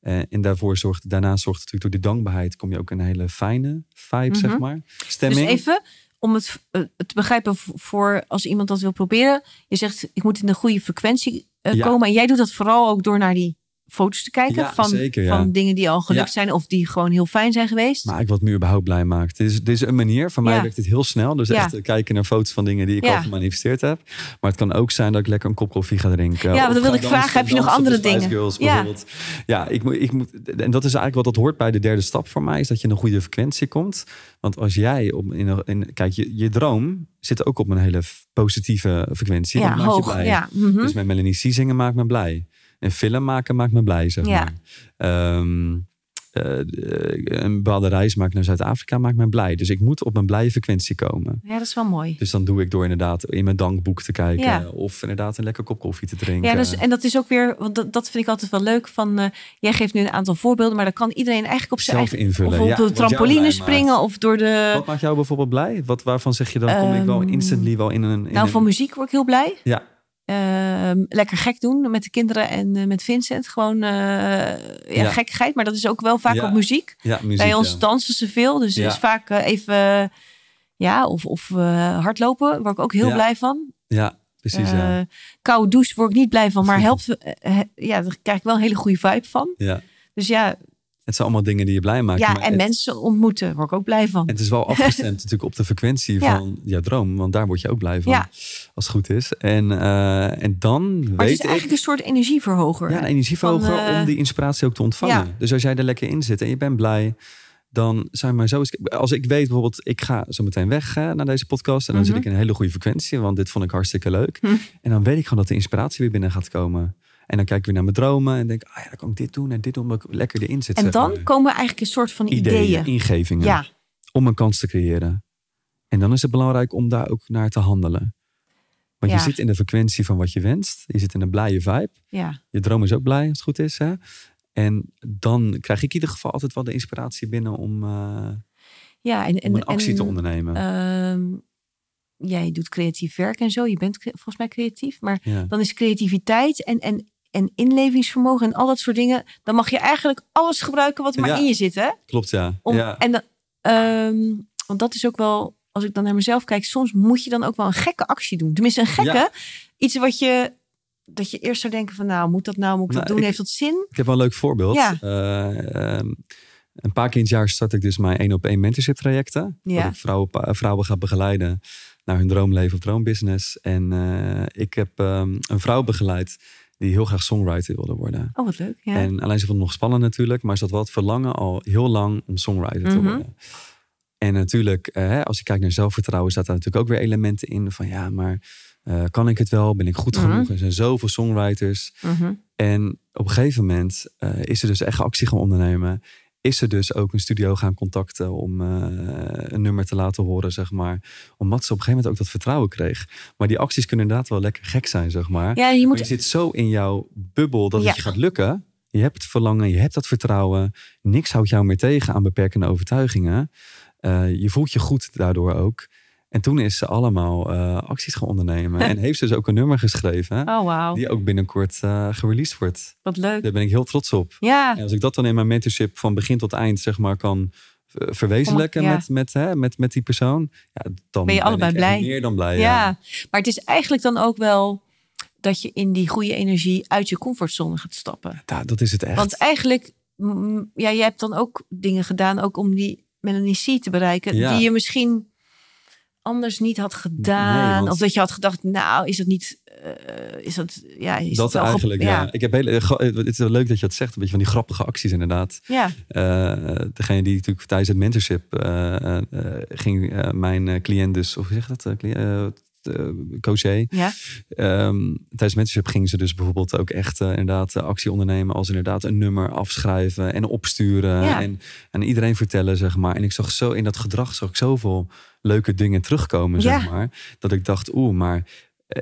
Eh, en daarvoor zorgt, daarna zorgt natuurlijk door die dankbaarheid kom je ook een hele fijne vibe, zeg Mhm. maar. Dus Stemming. even om het eh, te begrijpen voor als iemand dat wil proberen. Je zegt, ik moet in een goede frequentie eh, Ja. komen. En jij doet dat vooral ook door naar die foto's te kijken. Ja, van, zeker, ja. van dingen die al gelukt Ja. zijn. Of die gewoon heel fijn zijn geweest. Maar ik wat me überhaupt blij maakt. Dit is, dit is een manier. Voor mij werkt dit heel snel. Dus echt eh, kijken naar foto's van dingen die ik al gemanifesteerd heb. Maar het kan ook zijn dat ik lekker een kop koffie ga drinken. Ja, Of dat wilde ik vragen. Heb je nog andere dingen? Girls, Ja. bijvoorbeeld. Ja, ik moet, ik moet, en dat is eigenlijk wat dat hoort bij de derde stap voor mij. Is dat je in een goede frequentie komt. Want als jij op, in, in, kijk, je, je droom zit ook op een hele positieve frequentie. ja, dat maakt je hoog. blij. Ja, mhm. Dus met Melanie C zingen maakt me blij. En film maken maakt me blij, zeg Ja. maar. Ehm, eh, een bepaalde reis maken naar Zuid-Afrika maakt mij blij. Dus ik moet op een blije frequentie komen. Ja, dat is wel mooi. Dus dan doe ik door inderdaad in mijn dankboek te kijken. Ja. Of inderdaad een lekker kop koffie te drinken. Ja, dus, en dat is ook weer, want dat, dat vind ik altijd wel leuk. Van, eh, jij geeft nu een aantal voorbeelden, maar dan kan iedereen eigenlijk op zijn Zelf eigen. invullen. Of op Ja, de trampoline springen maakt. of door de. Wat maakt jou bijvoorbeeld blij? Wat, waarvan zeg je dan kom ik wel Ehm, instantly wel in een... In nou, een- van muziek word ik heel blij. Ja. Ehm, lekker gek doen met de kinderen en eh, met Vincent. Gewoon eh, ja, Ja. gekkigheid, maar dat is ook wel vaak Ja, op muziek. Ja, muziek. Bij ons dansen ze veel, dus is vaak eh, even ja, of, of hardlopen. Word ik ook heel blij van. Ja, precies. ja. Koude douche word ik niet blij van, maar helpt. ja, daar krijg ik wel een hele goede vibe van. ja. Dus ja, Het zijn allemaal dingen die je blij maken. ja maar en het, mensen ontmoeten, word ik ook blij van. het is wel afgestemd natuurlijk op de frequentie Ja. van jouw droom. Want daar word je ook blij van. Ja. Als het goed is. En, eh, en dan maar het weet is ik... eigenlijk een soort energieverhoger. Ja, een energieverhoger Van, eh, om die inspiratie ook te ontvangen. ja. Dus als jij er lekker in zit en je bent blij, dan zijn maar zo. eens- Als ik weet bijvoorbeeld, ik ga zo meteen weg hè, naar deze podcast en dan Mhm. zit ik in een hele goede frequentie, want dit vond ik hartstikke leuk. Hm. En dan weet ik gewoon dat de inspiratie weer binnen gaat komen. En dan kijk ik weer naar mijn dromen en denk, ah ja, dan kan ik dit doen en dit doen, omdat ik lekker erin zit. en dan maar. komen eigenlijk een soort van ideeën. ideeën, ingevingen, Ja, om een kans te creëren. En dan is het belangrijk om daar ook naar te handelen. Want Ja. je zit in de frequentie van wat je wenst. Je zit in een blije vibe. ja. Je droom is ook blij als het goed is. Hè? En dan krijg ik in ieder geval altijd wel de inspiratie binnen om, eh, ja en, en, om een actie en, te ondernemen. ehm, jij doet creatief werk en zo. Je bent volgens mij creatief. Maar ja. dan is creativiteit en, en, en inlevingsvermogen en al dat soort dingen. Dan mag je eigenlijk alles gebruiken wat er maar in je zit. Hè? Klopt, ja. Om, ja. En dan, ehm, want dat is ook wel, als ik dan naar mezelf kijk, soms moet je dan ook wel een gekke actie doen. Tenminste, een gekke. Ja. Iets wat je, dat je eerst zou denken van, nou, moet dat nou, moet ik dat Nou, doen? ik- Heeft dat zin? Ik heb wel een leuk voorbeeld. Ja. Eh, ehm, een paar keer in het jaar start ik dus mijn één op één mentorship trajecten. Ja. Dat ik vrouwen, vrouwen ga begeleiden naar hun droomleven of droombusiness. En eh, ik heb ehm, een vrouw begeleid die heel graag songwriter wilde worden. Oh, wat leuk. Ja. En alleen ze vond het nog spannend natuurlijk, maar ze had wel het verlangen al heel lang om songwriter te Mhm. worden. En natuurlijk, eh, als je kijkt naar zelfvertrouwen, staat daar natuurlijk ook weer elementen in van ja, maar eh, kan ik het wel? Ben ik goed Mhm. genoeg? Er zijn zoveel songwriters. Mhm. En op een gegeven moment eh, is ze dus echt actie gaan ondernemen. Is ze dus ook een studio gaan contacten om eh, een nummer te laten horen, zeg maar. Omdat ze op een gegeven moment ook dat vertrouwen kreeg. Maar die acties kunnen inderdaad wel lekker gek zijn, zeg maar. Ja, je Maar je zit zo in jouw bubbel dat Ja. het je gaat lukken. Je hebt het verlangen, je hebt dat vertrouwen. Niks houdt jou meer tegen aan beperkende overtuigingen. Eh, je voelt je goed daardoor ook. En toen is ze allemaal eh, acties gaan ondernemen. en heeft ze dus ook een nummer geschreven. Oh, wauw. Die ook binnenkort eh gereleased wordt. Wat leuk. Daar ben ik heel trots op. Ja, En als ik dat dan in mijn mentorship van begin tot eind zeg maar kan eh, verwezenlijken Ja. met, met, hè, met, met die persoon. Ja, dan Ben je allebei ik blij? meer dan blij. ja. Ja. Maar het is eigenlijk dan ook wel dat je in die goede energie uit je comfortzone gaat stappen. Ja, dat is het echt. Want eigenlijk, mm, ja, jij hebt dan ook dingen gedaan, ook om die Melanie C te bereiken, Ja. die je misschien anders niet had gedaan. Nee, want- Of dat je had gedacht, nou, is dat niet, eh, is dat, ja, is dat ge- eigenlijk, ja. Ik heb hele, gra- het is wel leuk dat je dat zegt. Een beetje van die grappige acties inderdaad. Ja, Eh, degene die natuurlijk tijdens het mentorship eh, eh, eh, ging eh, mijn eh, cliënt dus, of zeg dat? Coaché. ja, Ehm, tijdens mentorship gingen ze dus bijvoorbeeld ook echt eh, inderdaad eh, actie ondernemen als inderdaad een nummer afschrijven en opsturen Ja. en aan iedereen vertellen zeg maar. En ik zag zo in dat gedrag zag ik zoveel leuke dingen terugkomen Ja. zeg maar, dat ik dacht oeh, maar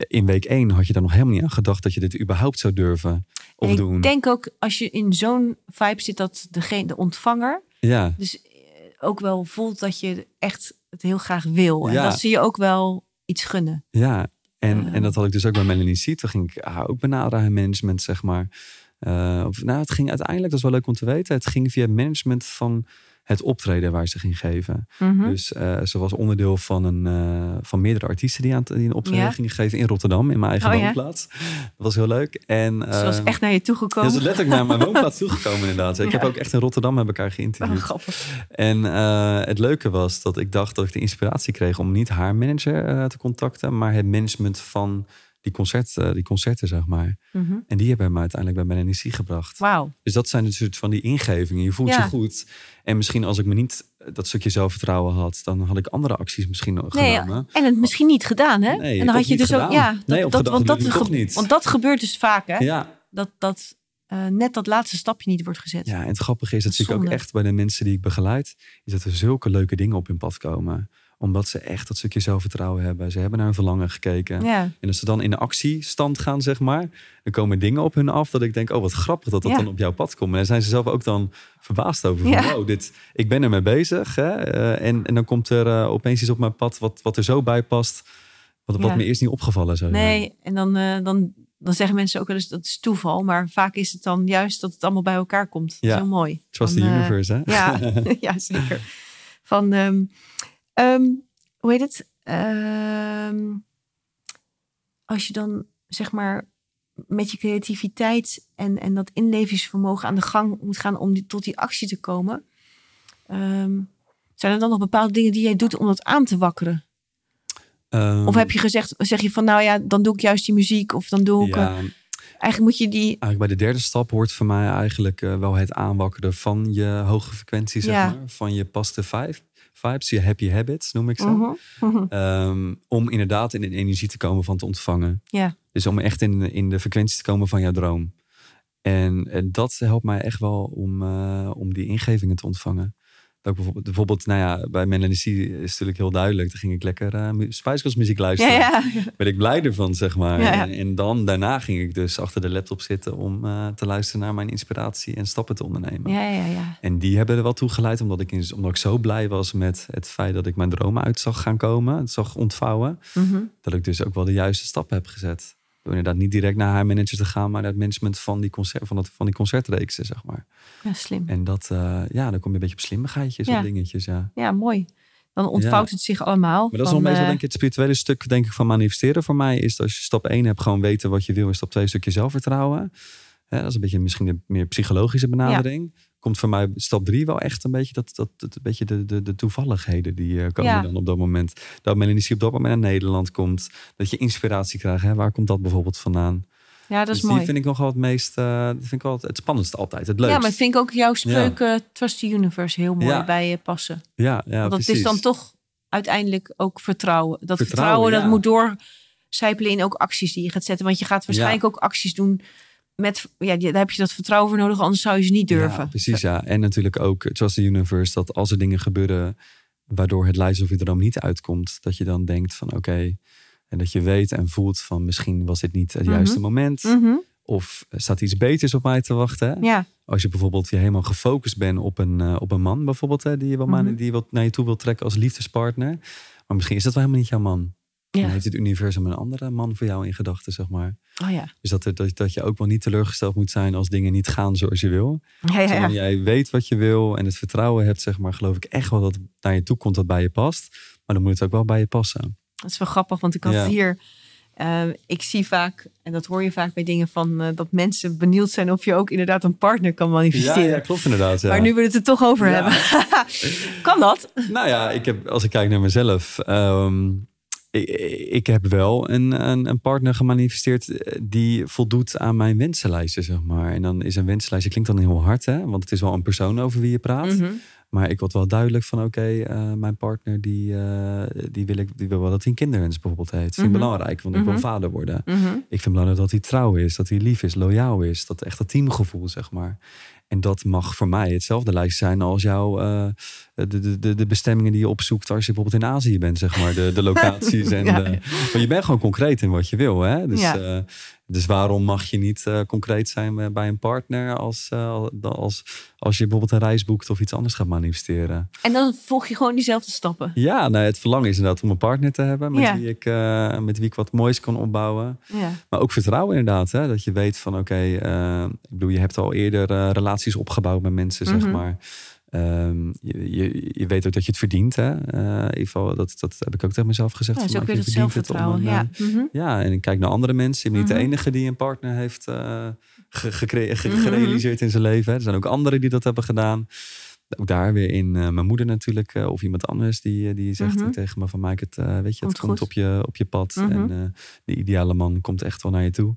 in week één had je daar nog helemaal niet aan gedacht dat je dit überhaupt zou durven of En doen. ik denk ook als je in zo'n vibe zit dat degene, de ontvanger Ja, dus ook wel voelt dat je echt het heel graag wil. En dat ze je ook wel iets gunnen. ja. En, en dat had ik dus ook bij Melanie Seat. Toen ging ik haar ook benaderen aan management, zeg maar. Eh, of, nou, het ging uiteindelijk, dat is wel leuk om te weten. Het ging via het management van het optreden waar ze ging geven. Mhm. Dus eh, ze was onderdeel van, een, eh, van meerdere artiesten die, aan die een optreden Ja. gingen geven in Rotterdam, in mijn eigen Oh, ja. woonplaats. Dat was heel leuk. En, Ze was eh, echt naar je toegekomen. ze is letterlijk naar mijn woonplaats toegekomen inderdaad. Ik Ja. heb ook echt in Rotterdam met elkaar Oh, geïnterviewd. grappig. En het leuke was dat ik dacht dat ik de inspiratie kreeg om niet haar manager te contacten, maar het management van die, concert, eh, die concerten, zeg maar. Mhm. En die hebben me uiteindelijk bij Melanie C gebracht. Wauw. Dus dat zijn dus soort van die ingevingen. Je voelt Ja. je goed. En misschien als ik me niet dat stukje zelfvertrouwen had, dan had ik andere acties misschien nog Nee, genomen. En het misschien niet gedaan, hè? Nee, en dan had je dus ook, gedaan. ja, dat, Nee, dat, want, dat ge- niet. want dat gebeurt dus vaak, hè? Ja, Dat, dat eh, net dat laatste stapje niet wordt gezet. Ja, en het grappige is, dat Dat zie ik ook echt bij de mensen die ik begeleid, is dat er zulke leuke dingen op hun pad komen. Omdat ze echt dat stukje zelfvertrouwen hebben. Ze hebben naar hun verlangen gekeken. Ja, En als ze dan in de actiestand gaan, zeg maar, dan komen dingen op hun af dat ik denk, oh wat grappig dat dat Ja. dan op jouw pad komt. En daar zijn ze zelf ook dan verbaasd over. Van, Ja. wow, dit, ik ben ermee bezig. Hè? Eh, en, en dan komt er eh, opeens iets op mijn pad wat, wat er zo bij past, wat, wat me eerst niet opgevallen zou zijn. nee, en dan, eh, dan, dan zeggen mensen ook wel eens dat is toeval. Maar vaak is het dan juist dat het allemaal bij elkaar komt. Ja. heel mooi. Zoals Van, de eh, universe, hè? Ja, ja zeker. Van, ehm, ehm, hoe heet het? Ehm, als je dan zeg maar met je creativiteit en, en dat inlevingsvermogen aan de gang moet gaan om die, tot die actie te komen. ehm, zijn er dan nog bepaalde dingen die jij doet om dat aan te wakkeren? Of heb je gezegd, zeg je van nou ja, dan doe ik juist die muziek of dan doe ik. ja, eh, eigenlijk moet je die. Eigenlijk bij de derde stap hoort voor mij eigenlijk eh, wel het aanwakkeren van je hoge frequentie, zeg Ja. maar. Van je positive vibe, vibes, je happy habits noem ik ze. Ehm, om inderdaad in een energie te komen van te ontvangen. Ja, Dus om echt in, in de frequentie te komen van jouw droom. En, en dat helpt mij echt wel om, eh, om die ingevingen te ontvangen. Dat bijvoorbeeld, bijvoorbeeld, nou ja, bij Melanie C is natuurlijk heel duidelijk. Daar ging ik lekker Spice Girls muziek luisteren. ja. Ben ik blij ervan, zeg maar. Ja. En, en dan, daarna ging ik dus achter de laptop zitten om eh, te luisteren naar mijn inspiratie en stappen te ondernemen. ja, ja, ja. En die hebben er wel toe geleid, omdat ik, in, omdat ik zo blij was met het feit dat ik mijn dromen uit zag gaan komen. Het zag ontvouwen. Mhm. Dat ik dus ook wel de juiste stappen heb gezet. Door inderdaad niet direct naar haar manager te gaan, maar naar het management van die, concert, van, het, van die concertreeksen, zeg maar. ja, slim. En dat, eh, ja, dan kom je een beetje op slimmigheidjes Ja. en dingetjes, ja. Ja, mooi. Dan ontvouwt het zich allemaal. Maar dat is wel meestal eh, denk ik het spirituele stuk denk ik, van manifesteren voor mij. Is dat als je stap 1 hebt, gewoon weten wat je wil. En stap 2 een stukje zelfvertrouwen. Hè, dat is een beetje misschien de meer psychologische benadering. Komt voor mij stap 3 wel echt een beetje, dat, dat, dat, een beetje de, de, de toevalligheden die eh, komen Ja. dan op dat moment. Dat Melanie op dat moment naar Nederland komt. Dat je inspiratie krijgt. Hè? Waar komt dat bijvoorbeeld vandaan? Ja, dat is dus die mooi. vind ik nog wel het meest, dat vind ik wel het, het spannendste altijd. Het leukst. Ja, maar ik vind ook jouw spreuk eh, Trust the Universe heel mooi Ja. bij je passen. ja, ja, Want dat precies. is dan toch uiteindelijk ook vertrouwen. Dat Vertrouwen, vertrouwen, dat ja. moet doorcijpelen in ook acties die je gaat zetten. Want je gaat waarschijnlijk ook acties doen met... Ja, daar heb je dat vertrouwen voor nodig, anders zou je ze niet durven. Ja, precies, ja. En natuurlijk ook, zoals de universe, dat als er dingen gebeuren waardoor het lijst of je droom niet uitkomt, dat je dan denkt van oké, en dat je weet en voelt van misschien was dit niet het Mhm. juiste moment. Mhm. Of staat iets beters op mij te wachten. Ja, Als je bijvoorbeeld je helemaal gefocust bent op een, eh, op een man bijvoorbeeld, hè, die je, wel Mhm. die je naar je toe wil trekken als liefdespartner. Maar misschien is dat wel helemaal niet jouw man. Dan ja. heeft het universum een andere man voor jou in gedachten, zeg maar. Oh ja. Dus dat, dat, dat je ook wel niet teleurgesteld moet zijn als dingen niet gaan zoals je wil. Ja, ja, Zolang ja. jij weet wat je wil en het vertrouwen hebt, zeg maar, geloof ik echt wel dat het naar je toe komt dat bij je past. Maar dan moet het ook wel bij je passen. Dat is wel grappig, want ik had Ja. hier... eh, ik zie vaak, en dat hoor je vaak bij dingen van... eh, dat mensen benieuwd zijn of je ook inderdaad een partner kan manifesteren. klopt inderdaad. Ja. Maar nu we het er toch over Ja. hebben. kan dat? Nou ja, ik heb, als ik kijk naar mezelf. ehm, ik, ik heb wel een, een, een partner gemanifesteerd eh, die voldoet aan mijn wensenlijstje, zeg maar. En dan is een wensenlijstje, klinkt dan heel hard, hè? Want het is wel een persoon over wie je praat. Mhm. Maar ik word wel duidelijk van, oké, eh, mijn partner die, eh, die, wil ik, die wil wel dat hij een kinderwens bijvoorbeeld heeft. Vind ik Mhm. belangrijk, want ik wil Mhm. vader worden. Ik vind belangrijk dat hij trouw is, dat hij lief is, loyaal is. Dat echt dat teamgevoel, zeg maar. En dat mag voor mij hetzelfde lijstje zijn als jouw de, de, de, de bestemmingen die je opzoekt als je bijvoorbeeld in Azië bent, zeg maar. De, de locaties. en Ja. maar je bent gewoon concreet in wat je wil. Hè? Dus, Ja. eh, dus waarom mag je niet eh, concreet zijn bij- een partner als, eh, als, als je bijvoorbeeld een reis boekt of iets anders gaat manifesteren? En dan volg je gewoon diezelfde stappen. Ja, nou, het verlangen is inderdaad om een partner te hebben met, Ja. wie, ik, eh, met wie ik wat moois kan opbouwen. Ja. Maar ook vertrouwen inderdaad. Hè? Dat je weet van oké, eh, ik bedoel, je hebt al eerder eh, relaties opgebouwd met mensen, zeg Mhm. maar. Ehm, je, je, je weet ook dat je het verdient. Hè? Eh, in ieder geval, dat, dat heb ik ook tegen mezelf gezegd. Ja, is ook nou, weer het zelfvertrouwen. een, Ja. eh, Mhm. ja, en ik kijk naar andere mensen. Je bent niet Mhm. de enige die een partner heeft eh, ge- Mhm. gerealiseerd in zijn leven. hè. Er zijn ook anderen die dat hebben gedaan. Ook daar weer in eh, mijn moeder natuurlijk. eh, of iemand anders die, eh, die zegt Mhm. tegen me van maak het, eh, weet je, Komt het komt goed. op je, op je pad. Mhm. En eh, de ideale man komt echt wel naar je toe.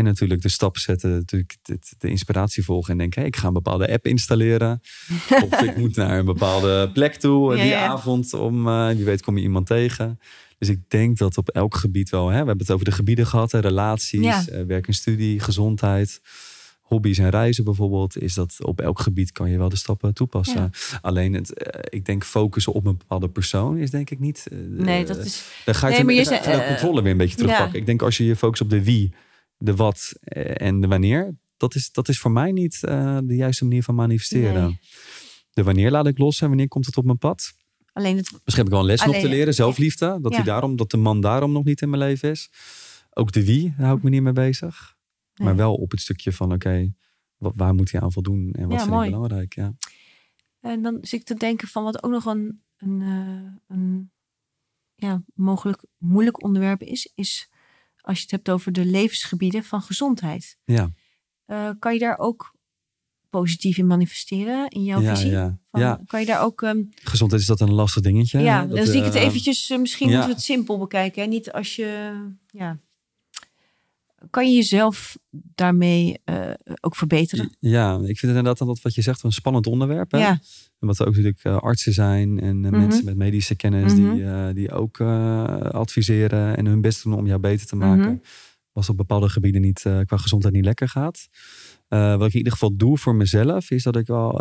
En natuurlijk de stap zetten, natuurlijk de, inspiratie volgen en denken, hey, ik ga een bepaalde app installeren. of ik moet naar een bepaalde plek toe Ja, die ja. avond. Om, eh, wie weet kom je iemand tegen. Dus ik denk dat op elk gebied wel, hè, we hebben het over de gebieden gehad, hè, relaties, Ja. eh, werk en studie, gezondheid. hobby's en reizen bijvoorbeeld, is dat op elk gebied kan je wel de stappen toepassen. Alleen het, eh, ik denk focussen op een bepaalde persoon is denk ik niet. Nee, dat is. Dan ga je, Nee, maar je controle weer een beetje terugpakken. Ik denk als je je focust op de wie, de wat eh, en de wanneer, dat is, dat is voor mij niet eh, de juiste manier van manifesteren. Nee. De wanneer laat ik los en wanneer komt het op mijn pad? Alleen het. Misschien heb ik wel een les nog te leren, zelfliefde. Dat, Ja. hij daarom, dat de man daarom nog niet in mijn leven is. Ook de wie, daar hou ik me niet mee bezig. Maar wel op het stukje van, oké, wat waar moet hij aan voldoen en wat Ja, vind mooi. ik belangrijk? Ja. En dan zit ik te denken van wat ook nog een, een, eh, een ja, mogelijk moeilijk onderwerp is, is als je het hebt over de levensgebieden van gezondheid. Ja, Eh, kan je daar ook positief in manifesteren in jouw ja, visie? ja. Van, ja, Kan je daar ook. ehm, gezondheid is dat een lastig dingetje. ja, dan zie ik het eh, eventjes. eh, misschien moeten we het simpel bekijken. Hè? Niet als je. Ja. Kan je jezelf daarmee eh, ook verbeteren? Ja, ik vind het inderdaad dat wat je zegt een spannend onderwerp. Hè? Ja, En wat er ook natuurlijk eh, artsen zijn en eh, Mhm. mensen met medische kennis Mhm. die, eh, die ook adviseren en hun best doen om jou beter te maken. Mhm. Als op bepaalde gebieden niet, qua gezondheid niet lekker gaat. Wat ik in ieder geval doe voor mezelf, is dat ik wel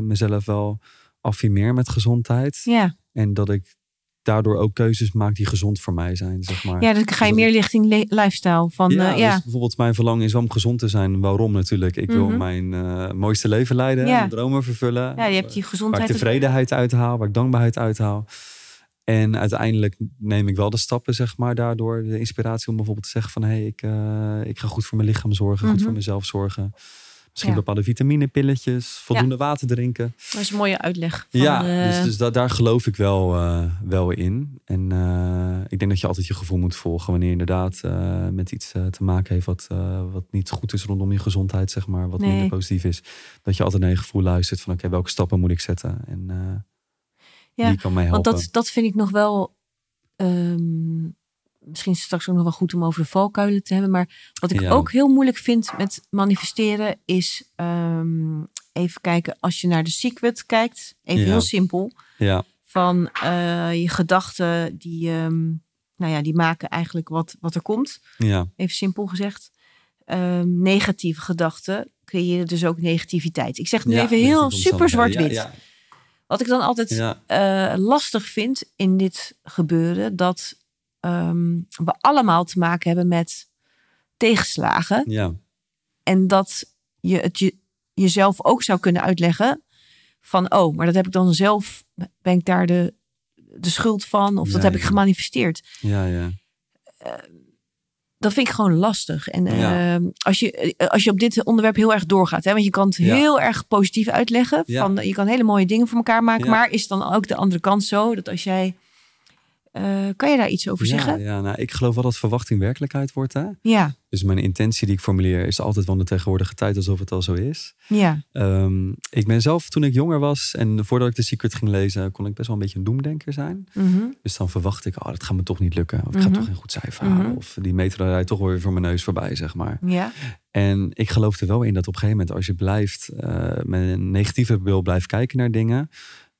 mezelf wel affirmeer met gezondheid. ja. En dat ik daardoor ook keuzes maak die gezond voor mij zijn, zeg maar. ja dan ga je Dus meer richting le- lifestyle. Van, ja, eh, ja. Dus bijvoorbeeld mijn verlangen is om gezond te zijn. Waarom natuurlijk? Ik wil Mhm. mijn eh, mooiste leven leiden, Ja. mijn dromen vervullen. ja, je hebt die waar gezondheid. ik tevredenheid uithaal, waar ik dankbaarheid uithaal. En uiteindelijk neem ik wel de stappen, zeg maar, daardoor de inspiratie om bijvoorbeeld te zeggen van hé, hey, ik, eh, ik ga goed voor mijn lichaam zorgen, goed Mhm. voor mezelf zorgen. Misschien Ja. bepaalde vitaminepilletjes, voldoende water drinken. Dat is een mooie uitleg. Van, ja, eh, dus, dus da- daar geloof ik wel, eh, wel in. En eh, ik denk dat je altijd je gevoel moet volgen wanneer je inderdaad met iets te maken heeft wat, wat niet goed is rondom je gezondheid, zeg maar, wat Nee. minder positief is. Dat je altijd naar je gevoel luistert van oké, welke stappen moet ik zetten? En Ja, die kan mij Want helpen. dat, dat vind ik nog wel. ehm, misschien straks ook nog wel goed om over de valkuilen te hebben. Maar wat ik Ja. ook heel moeilijk vind met manifesteren is. ehm, even kijken, als je naar de secret kijkt. Even Ja. heel simpel. Ja, Van eh, je gedachten, die, ehm, nou ja, die maken eigenlijk wat, wat er komt. ja, Even simpel gezegd. Ehm, negatieve gedachten creëren dus ook negativiteit. Ik zeg nu Ja, even heel super zwart-wit. Wat ik dan altijd eh, lastig vind in dit gebeuren, dat ehm, we allemaal te maken hebben met tegenslagen. ja, En dat je het je, jezelf ook zou kunnen uitleggen van, oh, maar dat heb ik dan zelf, ben ik daar de, de schuld van? Of dat Ja, heb ik gemanifesteerd? ja, ja. Dat vind ik gewoon lastig. En Ja. ehm, als, je, eh, als je op dit onderwerp heel erg doorgaat, hè, want je kan het Ja. heel erg positief uitleggen. Ja. Van, je kan hele mooie dingen voor elkaar maken. Maar is dan ook de andere kant zo dat als jij. Eh, kan je daar iets over Ja, zeggen? ja, nou, ik geloof wel dat verwachting werkelijkheid wordt. Hè? Ja, Dus mijn intentie die ik formuleer is altijd van de tegenwoordige tijd alsof het al zo is. ja, Ehm, ik ben zelf toen ik jonger was en voordat ik The Secret ging lezen, kon ik best wel een beetje een doemdenker zijn. mhm, Dus dan verwacht ik, oh, dat gaat me toch niet lukken. Of ik ga Mhm. toch geen goed cijfer halen. Mhm. Of die meter rijdt toch weer voor mijn neus voorbij, zeg maar. ja, En ik geloof er wel in dat op een gegeven moment, als je blijft eh, met een negatieve bril blijft kijken naar dingen,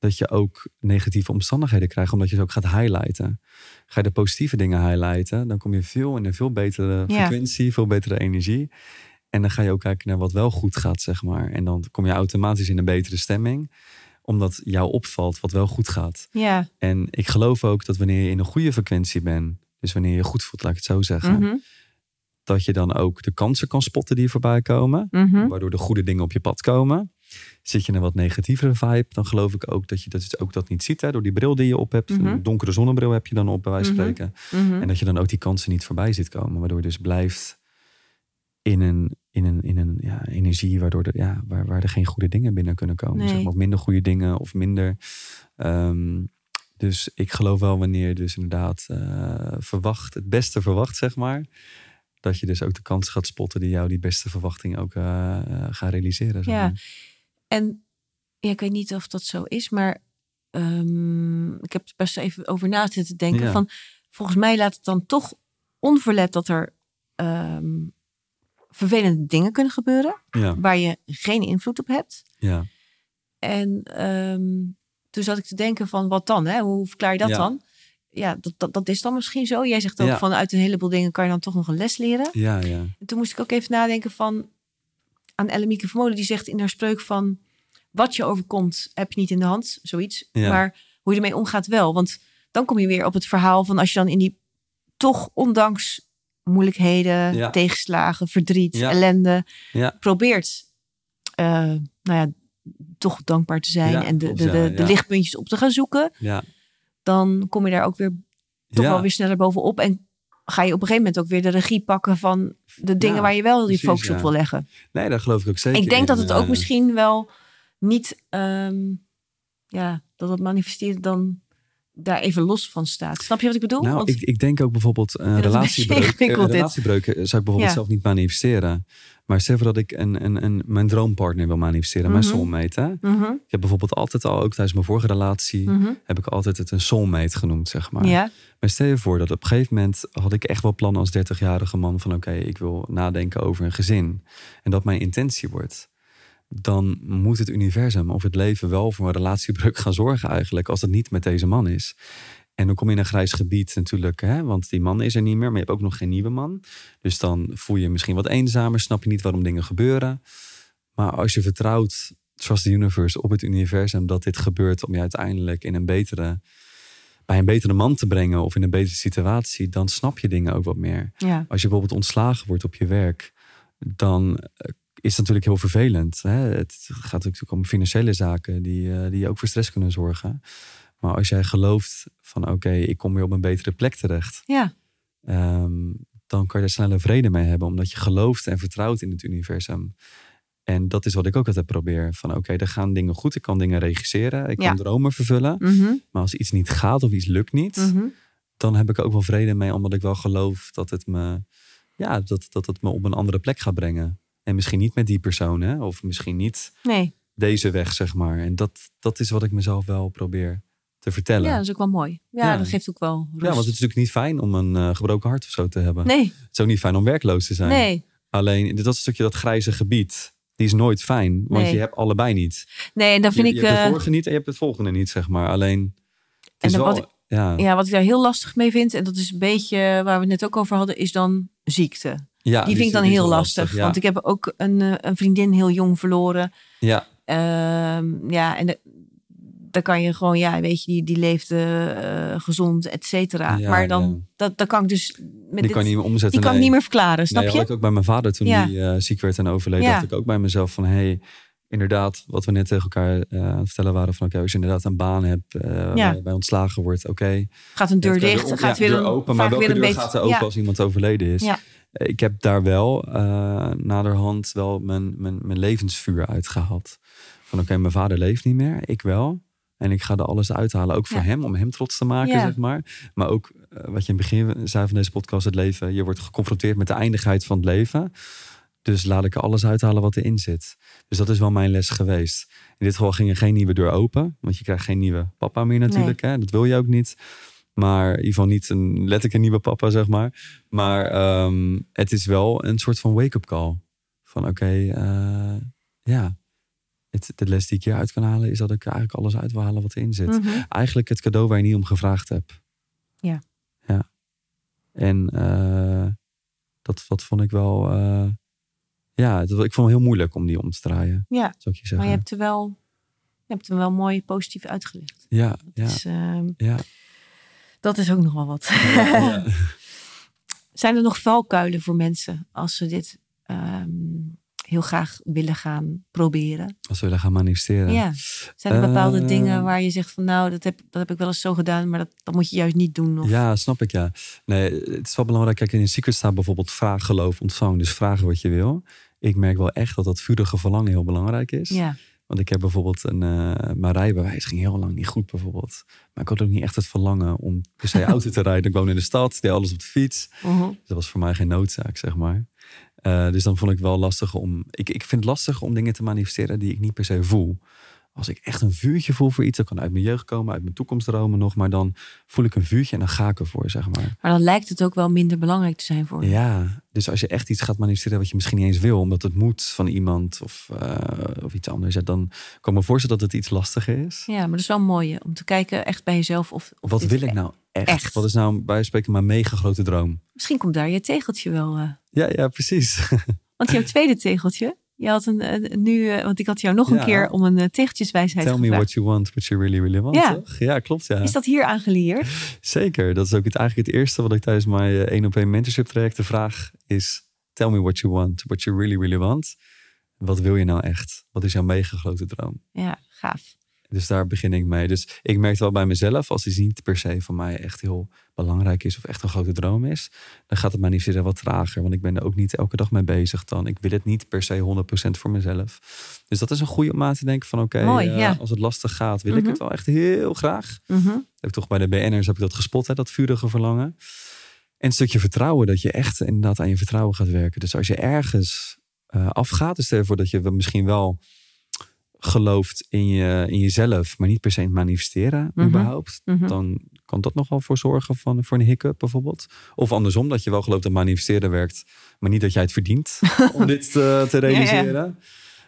dat je ook negatieve omstandigheden krijgt, omdat je ze ook gaat highlighten. Ga je de positieve dingen highlighten, dan kom je veel in een veel betere Ja. frequentie, veel betere energie. En dan ga je ook kijken naar wat wel goed gaat, zeg maar. En dan kom je automatisch in een betere stemming, omdat jou opvalt wat wel goed gaat. ja. En ik geloof ook dat wanneer je in een goede frequentie bent, dus wanneer je je goed voelt, laat ik het zo zeggen, mhm, dat je dan ook de kansen kan spotten die voorbij komen mhm. waardoor de goede dingen op je pad komen. Zit je in een wat negatievere vibe, dan geloof ik ook dat je dat, ook dat niet ziet. Hè? Door die bril die je op hebt. Mhm. Een donkere zonnebril heb je dan op, bij wijze van Mhm. spreken. mhm. En dat je dan ook die kansen niet voorbij ziet komen. Waardoor je dus blijft in een, in een, in een ja, energie waardoor er, ja, waar, waar er geen goede dingen binnen kunnen komen. Nee. Zeg maar, of minder goede dingen of minder. ehm, dus ik geloof wel wanneer je dus inderdaad eh, verwacht, het beste verwacht, zeg maar. Dat je dus ook de kans gaat spotten die jou die beste verwachting ook eh eh, gaat realiseren. Zeg Ja. En ja, ik weet niet of dat zo is, maar ehm, ik heb er best even over na zitten denken. Ja. Van, volgens mij laat het dan toch onverlet dat er ehm, vervelende dingen kunnen gebeuren ja, waar je geen invloed op hebt. ja, En ehm, toen zat ik te denken van wat dan? Hè? Hoe verklaar je dat Ja. dan? Ja, dat, dat, dat is dan misschien zo. Jij zegt ook Ja. van uit een heleboel dingen kan je dan toch nog een les leren. ja, ja. En toen moest ik ook even nadenken van aan Ellemieke Vermolen. Die zegt in haar spreuk van... Wat je overkomt, heb je niet in de hand. Zoiets. Ja. Maar hoe je ermee omgaat wel. Want dan kom je weer op het verhaal van... Als je dan in die... Toch ondanks moeilijkheden, Ja. tegenslagen, verdriet, Ja. ellende... Probeert... eh, nou ja, toch dankbaar te zijn. En de, de, de, lichtpuntjes op te gaan zoeken. Ja. Dan kom je daar ook weer toch wel weer sneller bovenop. En ga je op een gegeven moment ook weer de regie pakken van de dingen Ja, waar je wel precies, focus ja. op wil leggen. Nee, daar geloof ik ook zeker ik denk in. dat het ook Eh, misschien wel niet, ehm, ja, dat het manifesteren dan daar even los van staat. Snap je wat ik bedoel? Nou, Want- ik, ik denk ook bijvoorbeeld een vind het een beetje relatiebreuk. ingewikkeld, eh, dit. relatiebreuken zou ik bijvoorbeeld Ja. zelf niet manifesteren. Maar stel voor dat ik een, een, een, mijn droompartner wil manifesteren, mijn Mhm. soulmate. Hè? Mhm, Ik heb bijvoorbeeld altijd al, ook tijdens mijn vorige relatie, mhm. heb ik altijd het een soulmate genoemd, zeg maar. Ja, Maar stel je voor dat op een gegeven moment had ik echt wel plannen als 30-jarige man van oké, ik wil nadenken over een gezin. En dat mijn intentie wordt. Dan moet het universum of het leven wel voor een relatiebreuk gaan zorgen eigenlijk, als het niet met deze man is. En dan kom je in een grijs gebied natuurlijk, hè? want die man is er niet meer, maar je hebt ook nog geen nieuwe man. Dus dan voel je je misschien wat eenzamer, snap je niet waarom dingen gebeuren. Maar als je vertrouwt, trust the universe, op het universum, dat dit gebeurt om je uiteindelijk in een betere, bij een betere man te brengen of in een betere situatie, dan snap je dingen ook wat meer. ja, Als je bijvoorbeeld ontslagen wordt op je werk, dan eh, is natuurlijk heel vervelend. Hè? Het gaat natuurlijk om financiële zaken die, eh, die ook voor stress kunnen zorgen. Maar als jij gelooft van oké, ik kom weer op een betere plek terecht, ja, ehm, dan kan je daar sneller vrede mee hebben, omdat je gelooft en vertrouwt in het universum. En dat is wat ik ook altijd probeer. Van oké, er gaan dingen goed, ik kan dingen regisseren, ik Ja. kan dromen vervullen. mhm, Maar als iets niet gaat of iets lukt niet, mhm. dan heb ik er ook wel vrede mee, omdat ik wel geloof dat het me, ja, dat, dat het me op een andere plek gaat brengen. En misschien niet met die persoon, hè? of misschien niet nee, deze weg, zeg maar. En dat, dat is wat ik mezelf wel probeer te vertellen. ja, dat is ook wel mooi. Ja, Ja. dat geeft ook wel rust. Ja, want het is natuurlijk niet fijn om een eh, gebroken hart of zo te hebben. Nee, Het is ook niet fijn om werkloos te zijn. nee, Alleen, dat is een stukje dat grijze gebied. Die is nooit fijn, want Nee. je hebt allebei niet. nee, en dan vind je, ik... je hebt eh, het vorige niet en je hebt het volgende niet, zeg maar. Alleen, het En is wel... wat ik- ja, Ja, wat ik daar heel lastig mee vind, en dat is een beetje waar we het net ook over hadden, is dan ziekte. Ja, die vind ik dan heel lastig. ja. Want ik heb ook een, eh, een vriendin heel jong verloren. ja, Ehm, ja, en de- dan kan je gewoon, ja, weet je, die, die leefde eh, gezond, et cetera. Ja, maar dan, ja. dat, dat kan ik dus met die dit, kan niet meer omzetten. die kan ik niet meer verklaren, snap nee, je? had ik ook bij mijn vader toen Ja. hij eh, ziek werd en overleed. Ja. Dacht ik ook bij mezelf van, hey, inderdaad, wat we net tegen elkaar aan het vertellen waren. Van, oké, als je inderdaad een baan hebt, Ja. waar je bij ontslagen wordt, oké. Gaat een deur dicht, gaat ja, weer deur open, maar welke weer een deur beetje. gaat er open ja, als iemand overleden is? Ik heb daar wel eh, naderhand wel mijn, mijn, mijn levensvuur uitgehaald. Van oké, mijn vader leeft niet meer, ik wel. En ik ga er alles uithalen, ook voor Ja. hem, om hem trots te maken, Ja. zeg maar. Maar ook, eh, wat je in het begin zei van deze podcast, het leven. Je wordt geconfronteerd met de eindigheid van het leven. Dus laat ik er alles uithalen wat erin zit. Dus dat is wel mijn les geweest. In dit geval ging er geen nieuwe deur open. Want je krijgt geen nieuwe papa meer natuurlijk. Hè? Dat wil je ook niet. Maar in ieder geval niet een, letterlijk een nieuwe papa, zeg maar. Maar ehm, het is wel een soort van wake-up call. Van oké, eh, ja. Het, de les die ik hieruit kan halen is dat ik eigenlijk alles uit wil halen wat erin zit. Mhm. Eigenlijk het cadeau waar je niet om gevraagd hebt. Ja. Ja. En eh, dat, dat vond ik wel... eh, ja, dat, ik vond het heel moeilijk om die om te draaien. ja, Zou ik je zeggen. maar je hebt er wel, je hebt er wel mooi positief uitgelegd. Ja, ja, ehm, ja. Dat is ook nog wel wat. ja. Zijn er nog valkuilen voor mensen als ze dit ehm, heel graag willen gaan proberen? Als we willen gaan manifesteren. Ja. Zijn er bepaalde Eh, dingen waar je zegt van nou, dat heb, dat heb ik wel eens zo gedaan, maar dat, dat moet je juist niet doen? Of, Ja, snap ik, ja. Nee, het is wel belangrijk. Kijk, in een secret staat bijvoorbeeld vraag, geloof, ontvang. Dus vragen wat je wil. Ik merk wel echt dat dat vurige verlangen heel belangrijk is. ja. Want ik heb bijvoorbeeld een... eh mijn rijbewijs ging heel lang niet goed bijvoorbeeld. Maar ik had ook niet echt het verlangen om per se auto te rijden. Ik woon in de stad, deed alles op de fiets. Mhm. Dus dat was voor mij geen noodzaak, zeg maar. Eh, dus dan vond ik wel lastig om... Ik, ik vind het lastig om dingen te manifesteren die ik niet per se voel. Als ik echt een vuurtje voel voor iets, dat kan uit mijn jeugd komen, uit mijn toekomstdromen nog. Maar dan voel ik een vuurtje en dan ga ik ervoor, zeg maar. Maar dan lijkt het ook wel minder belangrijk te zijn voor je. Ja, dus als je echt iets gaat manifesteren wat je misschien niet eens wil, omdat het moet van iemand of, eh, of iets anders, ja, dan kan ik me voorstellen dat het iets lastiger is. Ja, maar dat is wel mooi om te kijken echt bij jezelf of, of Wat wil ik nou echt? echt. Wat is nou bij spreken mijn mega grote droom? Misschien komt daar je tegeltje wel. eh. Ja, ja, precies. want jouw tweede tegeltje, Je had een, nu, eh, want ik had jou nog Ja. een keer om een uh, tegeltjeswijsheid Tell me gevraagd. what you want, what you really, really want. Ja. toch? ja klopt. Ja. Is dat hier aangeleerd? Zeker. Dat is ook het, eigenlijk het eerste wat ik tijdens mijn eh, één op één mentorship trajecten vraag. Is tell me what you want, what you really, really want. Wat wil je nou echt? Wat is jouw mega grote droom? Ja, gaaf. Dus daar begin ik mee. Dus ik merk wel bij mezelf, als iets niet per se van mij echt heel belangrijk is of echt een grote droom is, dan gaat het manifesteren wat trager. Want ik ben er ook niet elke dag mee bezig dan. Ik wil het niet per se 100% voor mezelf. Dus dat is een goede om aan te denken van oké, eh, ja. als het lastig gaat, wil ik Mhm. het wel echt heel graag. Mhm. Heb ik toch bij de BN'ers heb ik dat gespot, hè, dat vurige verlangen. En een stukje vertrouwen, dat je echt inderdaad aan je vertrouwen gaat werken. Dus als je ergens eh, afgaat, dus stel je voor dat je misschien wel gelooft in, je, in jezelf, maar niet per se in het manifesteren Mhm. überhaupt, Mhm. dan kan dat nog wel voor zorgen van, voor een hiccup bijvoorbeeld. Of andersom, dat je wel gelooft dat manifesteren werkt, maar niet dat jij het verdient om dit eh, te realiseren.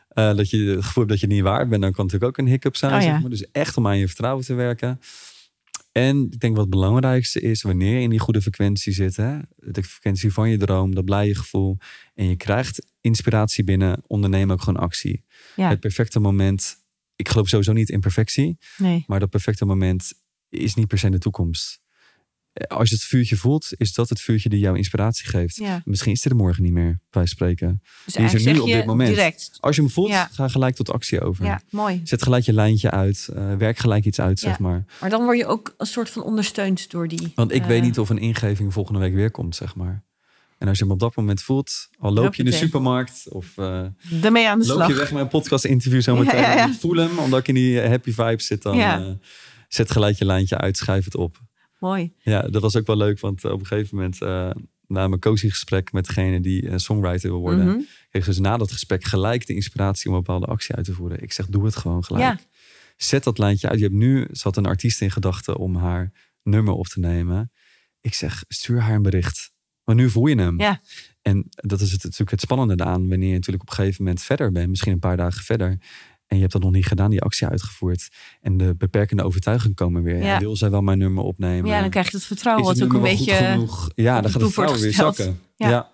Eh, dat je het gevoel hebt dat je niet waard bent, dan kan het natuurlijk ook een hiccup zijn. Oh, zeg ja. maar. Dus echt om aan je vertrouwen te werken. En ik denk wat het belangrijkste is, wanneer je in die goede frequentie zit, hè, de frequentie van je droom, dat blije gevoel, en je krijgt inspiratie binnen, onderneem ook gewoon actie. Ja. Het perfecte moment, ik geloof sowieso niet in perfectie, Nee. maar dat perfecte moment is niet per se de toekomst. Eh, Als je het vuurtje voelt, is dat het vuurtje die jou inspiratie geeft. Ja. Misschien is het er morgen niet meer, bij spreken. Dus Die is er nu op dit moment. direct. Als je hem voelt, Ja. ga gelijk tot actie over. Ja, mooi. Zet gelijk je lijntje uit, eh, werk gelijk iets uit, zeg maar. Maar dan word je ook een soort van ondersteund door die. Want ik eh, weet niet of een ingeving volgende week weer komt, zeg maar. En als je hem op dat moment voelt, al loop je in de supermarkt of Daarmee aan de loop slag. je weg met een podcast interview zo meteen. Ja, ja, ja. Ik voel hem, omdat ik in die happy vibes zit, dan zet gelijk je lijntje uit, schrijf het op. Mooi. Ja, dat was ook wel leuk, want eh, op een gegeven moment, eh, na mijn coaching gesprek met degene die eh, songwriter wil worden, Mhm. kreeg ze dus na dat gesprek gelijk de inspiratie om een bepaalde actie uit te voeren. Ik zeg, doe het gewoon gelijk. Ja. Zet dat lijntje uit. Je hebt nu, zat een artiest in gedachten om haar nummer op te nemen. Ik zeg, stuur haar een bericht. Maar nu voel je hem. Ja. En dat is het, natuurlijk het spannende aan wanneer je natuurlijk op een gegeven moment verder bent. Misschien een paar dagen verder. En je hebt dat nog niet gedaan, die actie uitgevoerd. En de beperkende overtuigingen komen weer. Ja. Wil zij wel mijn nummer opnemen? Ja, dan krijg je dat vertrouwen. Wat ook een beetje goed genoeg? Ja, dan de gaat het vertrouwen weer zakken. Ja. Ja.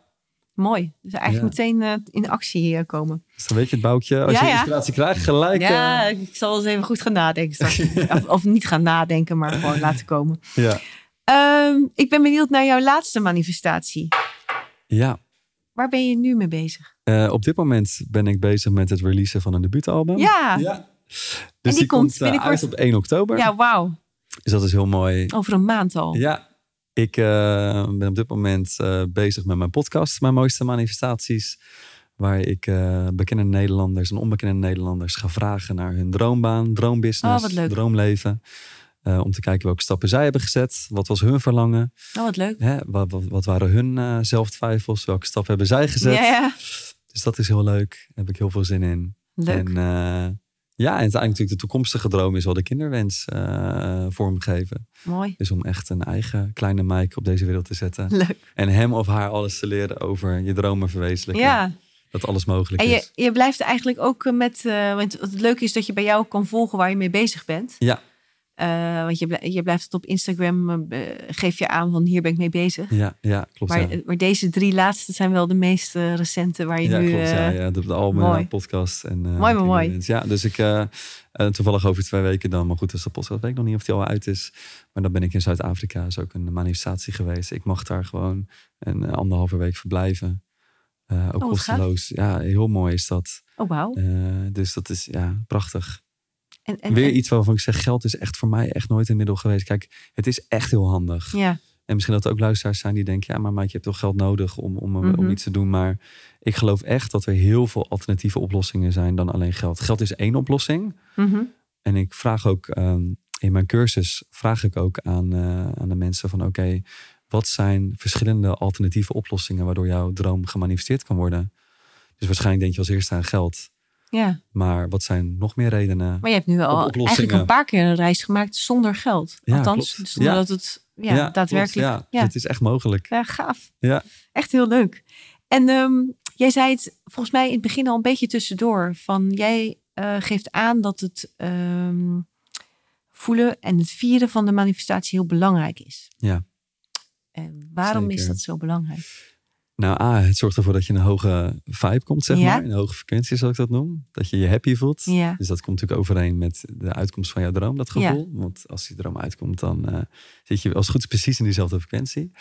mooi. Dus eigenlijk meteen eh, in actie eh, komen. Dus dan weet je het boutje. Als Ja, je inspiratie krijgt, gelijk. Ja, eh, ik zal eens even goed gaan nadenken of niet gaan nadenken, maar gewoon laten komen. ja. Ehm, ik ben benieuwd naar jouw laatste manifestatie. ja. Waar ben je nu mee bezig? Eh, op dit moment ben ik bezig met het releasen van een debuutalbum. Ja, ja, Ja. Dus die komt eh, binnenkort. uit op 1 oktober. wauw. Dus dat is heel mooi. Over een maand al. Ja, ik eh, ben op dit moment eh, bezig met mijn podcast, Mijn Mooiste Manifestaties. Waar ik eh, bekende Nederlanders en onbekende Nederlanders ga vragen naar hun droombaan, droombusiness, Oh, wat leuk. droomleven. Eh, om te kijken welke stappen zij hebben gezet. Wat was hun verlangen? Oh, wat leuk. Hè? Wat, wat, wat waren hun eh, zelftwijfels? Welke stappen hebben zij gezet? Ja, ja. Dus dat is heel leuk. Daar heb ik heel veel zin in. Leuk. En eh, ja, en uiteindelijk natuurlijk de toekomstige droom is wel de kinderwens eh, vormgeven. Mooi. Dus om echt een eigen kleine Mike op deze wereld te zetten. Leuk. En hem of haar alles te leren over je dromen verwezenlijken. Ja. Dat alles mogelijk En je, is. je blijft eigenlijk ook eh, met. eh, want het leuke is dat je bij jou kan volgen waar je mee bezig bent. Ja. Eh, want je, je blijft het op Instagram, eh, geef je aan van hier ben ik mee bezig. Ja, ja, klopt. Maar, ja. eh, maar deze drie laatste zijn wel de meest recente waar je ja, nu... klopt. ja, ja, de, de album, mooi. podcast. En, Mooi, maar mooi. Ja, dus ik toevallig over twee weken dan. Maar goed, dus de podcast weet ik nog niet of die al uit is. Maar dan ben ik in Zuid-Afrika. is ook een manifestatie geweest. Ik mag daar gewoon een anderhalve week verblijven. Ook Oh, gaaf. kosteloos. Ja, heel mooi is dat. Oh, wauw. Dus dat is ja, prachtig. En, en, Weer en- iets waarvan ik zeg, geld is echt voor mij echt nooit een middel geweest. Kijk, het is echt heel handig. Ja, En misschien dat er ook luisteraars zijn die denken, ja, maar Mike, je hebt toch geld nodig om, om, om Mhm. iets te doen. Maar ik geloof echt dat er heel veel alternatieve oplossingen zijn dan alleen geld. Geld is één oplossing. mhm. En ik vraag ook ehm, in mijn cursus, vraag ik ook aan, eh, aan de mensen van oké, wat zijn verschillende alternatieve oplossingen waardoor jouw droom gemanifesteerd kan worden? Dus waarschijnlijk denk je als eerste aan geld. Ja. Maar wat zijn nog meer redenen? Maar je hebt nu al eigenlijk een paar keer een reis gemaakt zonder geld. Ja, Althans, klopt. zonder Ja. dat het ja, daadwerkelijk... klopt, ja. ja. Het is echt mogelijk. Ja, gaaf. Ja. Echt heel leuk. En ehm, jij zei het volgens mij in het begin al een beetje tussendoor. Van jij eh, geeft aan dat het ehm, voelen en het vieren van de manifestatie heel belangrijk is. Ja. En waarom is dat zo belangrijk? Nou, A, het zorgt ervoor dat je een hoge vibe komt, zeg Ja. maar. Een hoge frequentie, zoals ik dat noem. Dat je je happy voelt. Ja. Dus dat komt natuurlijk overeen met de uitkomst van jouw droom, dat gevoel. Want als die droom uitkomt, dan eh, zit je als het goed is precies in diezelfde frequentie.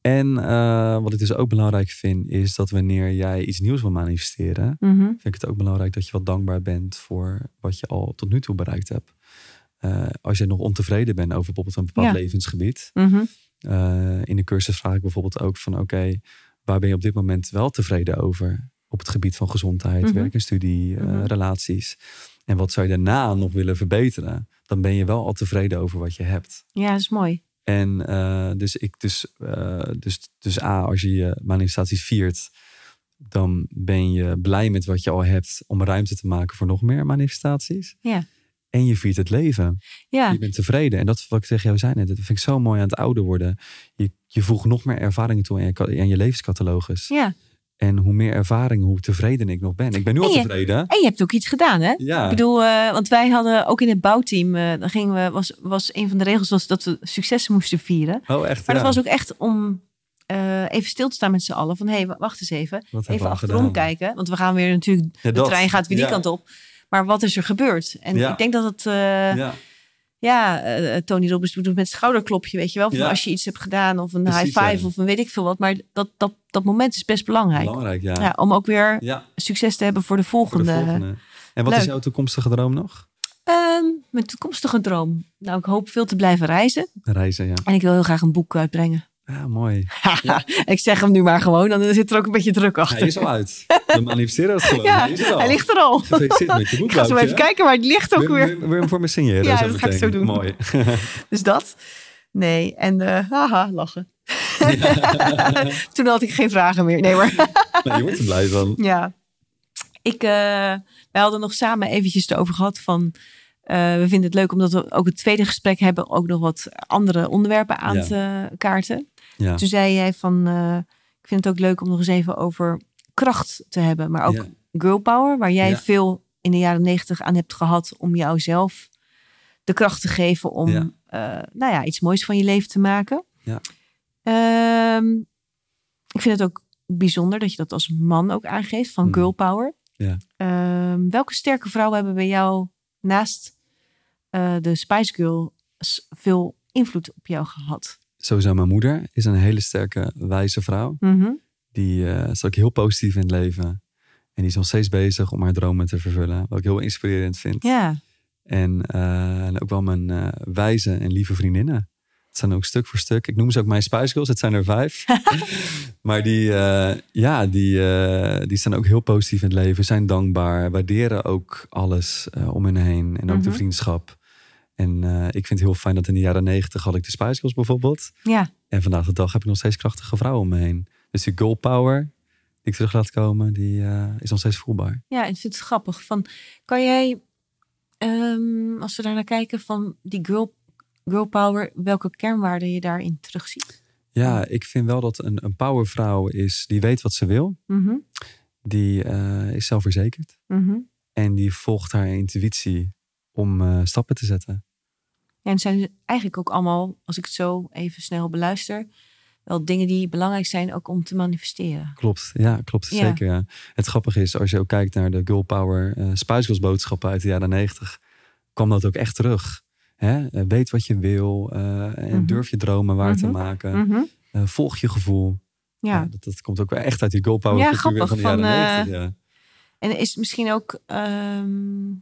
En eh, wat ik dus ook belangrijk vind, is dat wanneer jij iets nieuws wil manifesteren, Mhm. vind ik het ook belangrijk dat je wat dankbaar bent voor wat je al tot nu toe bereikt hebt. Eh, als je nog ontevreden bent over bijvoorbeeld een bepaald Ja. levensgebied. Mhm. in de cursus vraag ik bijvoorbeeld ook van oké, waar ben je op dit moment wel tevreden over? Op het gebied van gezondheid, Mhm. werk en studie, eh, Mhm. relaties. En wat zou je daarna nog willen verbeteren? Dan ben je wel al tevreden over wat je hebt. Ja, dat is mooi. En eh, dus ik dus, eh, dus, dus A, als je je manifestaties viert, dan ben je blij met wat je al hebt om ruimte te maken voor nog meer manifestaties. Ja. En je viert het leven. Ja, Je bent tevreden. En dat is wat ik tegen jou zei net. Dat vind ik zo mooi aan het ouder worden. Je, je voegt nog meer ervaringen toe aan je, aan je levenscatalogus. ja. En hoe meer ervaringen, hoe tevreden ik nog ben. Ik ben nu al je- tevreden. En je hebt ook iets gedaan, hè? Ja. Ik bedoel, eh, want wij hadden ook in het bouwteam, eh, dan gingen we, was, was een van de regels was dat we successen moesten vieren. Oh, echt? Maar ja. dat was ook echt om eh, even stil te staan met z'n allen. Van hé, hey, wacht eens even. Wat even achterom gedaan? kijken. Want we gaan weer natuurlijk, Ja, de trein gaat weer die kant op. Maar wat is er gebeurd? En Ja. ik denk dat het, eh, ja, Ja. eh, Tony Robbins doet het met schouderklopje, weet je wel. Van Ja. als je iets hebt gedaan of een Precies, high five of een weet ik veel wat. Maar dat, dat, dat moment is best belangrijk. Belangrijk, ja. Ja, om ook weer succes te hebben voor de voor de volgende. En wat Leuk. is jouw toekomstige droom nog? Ehm, mijn toekomstige droom. Nou, ik hoop veel te blijven reizen. Reizen, ja. En ik wil heel graag een boek uitbrengen. Ja, mooi. ik zeg hem nu maar gewoon, dan zit er ook een beetje druk achter. Hij is al uit. We manifesteren het gewoon. ja, hij, is al. hij ligt er al. Gefeliciteerd met je boek, Ik ga zo even kijken, maar het ligt ook weer. wil, je hem voor me signeren? Ja, dat ga ik zo doen. Mooi. Dus dat. Nee, en eh, haha, lachen. Toen had ik geen vragen meer. Nee, maar Nou, je wordt er blij van. ja. Ik, eh, wij hadden nog samen eventjes erover gehad van... eh, we vinden het leuk omdat we ook het tweede gesprek hebben... ook nog wat andere onderwerpen aan te kaarten. Ja. Toen zei jij van... eh, ik vind het ook leuk om nog eens even over kracht te hebben. Maar ook Ja. girl power, waar jij veel in de jaren negentig aan hebt gehad... om jouzelf de kracht te geven om eh, nou ja, iets moois van je leven te maken. Ja. Ehm, ik vind het ook bijzonder dat je dat als man ook aangeeft van Mm. girl power. Ja. Ehm, welke sterke vrouwen hebben bij jou naast eh, de Spice Girl veel invloed op jou gehad? Sowieso mijn moeder is een hele sterke, wijze vrouw. Mhm. Die is ook heel positief in het leven. En die is nog steeds bezig om haar dromen te vervullen. Wat ik heel inspirerend vind. Ja, En, eh, en ook wel mijn eh, wijze en lieve vriendinnen. Het zijn ook stuk voor stuk. Ik noem ze ook mijn Spice Girls. Het zijn er vijf. maar die, ja, die, die staan ook heel positief in het leven. Zijn dankbaar. Waarderen ook alles om hen heen. En ook de Mhm. vriendschap. En eh, ik vind het heel fijn dat in de jaren negentig had ik de Spice Girls bijvoorbeeld. ja, En vandaag de dag heb ik nog steeds krachtige vrouwen om me heen. Dus die girl power die ik terug laat komen, die eh, is nog steeds voelbaar. ja, ik vind het grappig. Van, kan jij, ehm, als we daar naar kijken, van die girl, girl power, welke kernwaarden je daarin terugziet? Ja, ik vind wel dat een, een powervrouw is die weet wat ze wil. Mhm, Die eh, is zelfverzekerd. mhm. En die volgt haar intuïtie om eh, stappen te zetten. Ja, en zijn eigenlijk ook allemaal, als ik het zo even snel beluister, wel dingen die belangrijk zijn ook om te manifesteren. Klopt, ja, klopt. Ja. Zeker, ja. Het grappige is, als je ook kijkt naar de girl power uh, uit de jaren negentig, kwam dat ook echt terug. Hè? Eh, Weet wat je wil en Mhm. durf je dromen waar te Mhm. maken. Mhm. Volg je gevoel. Ja. Ja, dat, dat komt ook wel echt uit die girl power Ja, grappig, van de jaren van, 90. Ja. En is misschien ook, ehm,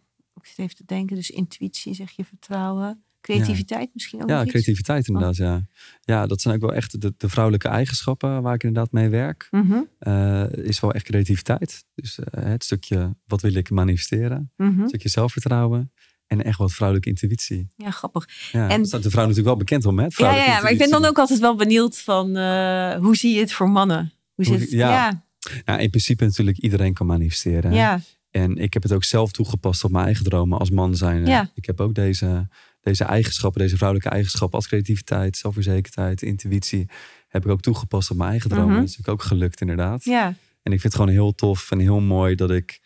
ik zit even te denken, dus intuïtie, zeg je, vertrouwen, creativiteit misschien ook Ja, creativiteit inderdaad, ja. Ja, dat zijn ook wel echt de, de vrouwelijke eigenschappen waar ik inderdaad mee werk. Mhm, Eh, is wel echt creativiteit. Dus eh, het stukje, wat wil ik manifesteren? Een stukje zelfvertrouwen. En echt wat vrouwelijke intuïtie. Ja, grappig. Ja, En- staat de vrouw natuurlijk wel bekend om, hè? Ja, ja, maar ik ben dan ook altijd wel benieuwd van, eh, hoe zie je het voor mannen? Hoe Hoe- zit het? ja. Ja, Ja, in principe natuurlijk iedereen kan manifesteren. ja, En ik heb het ook zelf toegepast op mijn eigen dromen als man zijn. Ja. Ik heb ook deze, deze eigenschappen, deze vrouwelijke eigenschappen als creativiteit, zelfverzekerdheid, intuïtie, heb ik ook toegepast op mijn eigen dromen. Mhm. Dat is ook gelukt inderdaad. ja. En ik vind het gewoon heel tof en heel mooi dat ik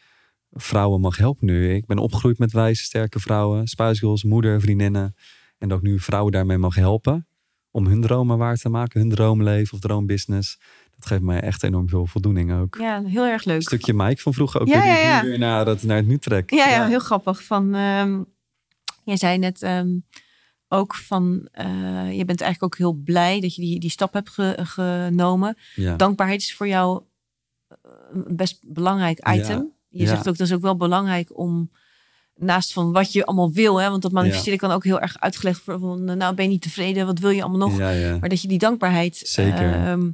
vrouwen mag helpen nu. Ik ben opgegroeid met wijze, sterke vrouwen, Spice Girls, moeder, vriendinnen. En dat ik nu vrouwen daarmee mag helpen om hun dromen waar te maken, hun droomleven of droombusiness. Dat geeft mij echt enorm veel voldoening ook. Ja, heel erg leuk. Een stukje Mike van vroeger ook Ja, weer, ja, weer naar het, naar het nu trek. Ja, ja, heel grappig. Van, ehm jij zei net ehm, ook van, eh, je bent eigenlijk ook heel blij dat je die, die stap hebt ge- genomen. Dankbaarheid is voor jou eh, een best belangrijk item. Je zegt ook, dat is ook wel belangrijk om naast van wat je allemaal wil, hè, want dat manifesteren kan ook heel erg uitgelegd worden van, nou ben je niet tevreden, wat wil je allemaal nog? Ja, ja. Maar dat je die dankbaarheid. Zeker. ehm,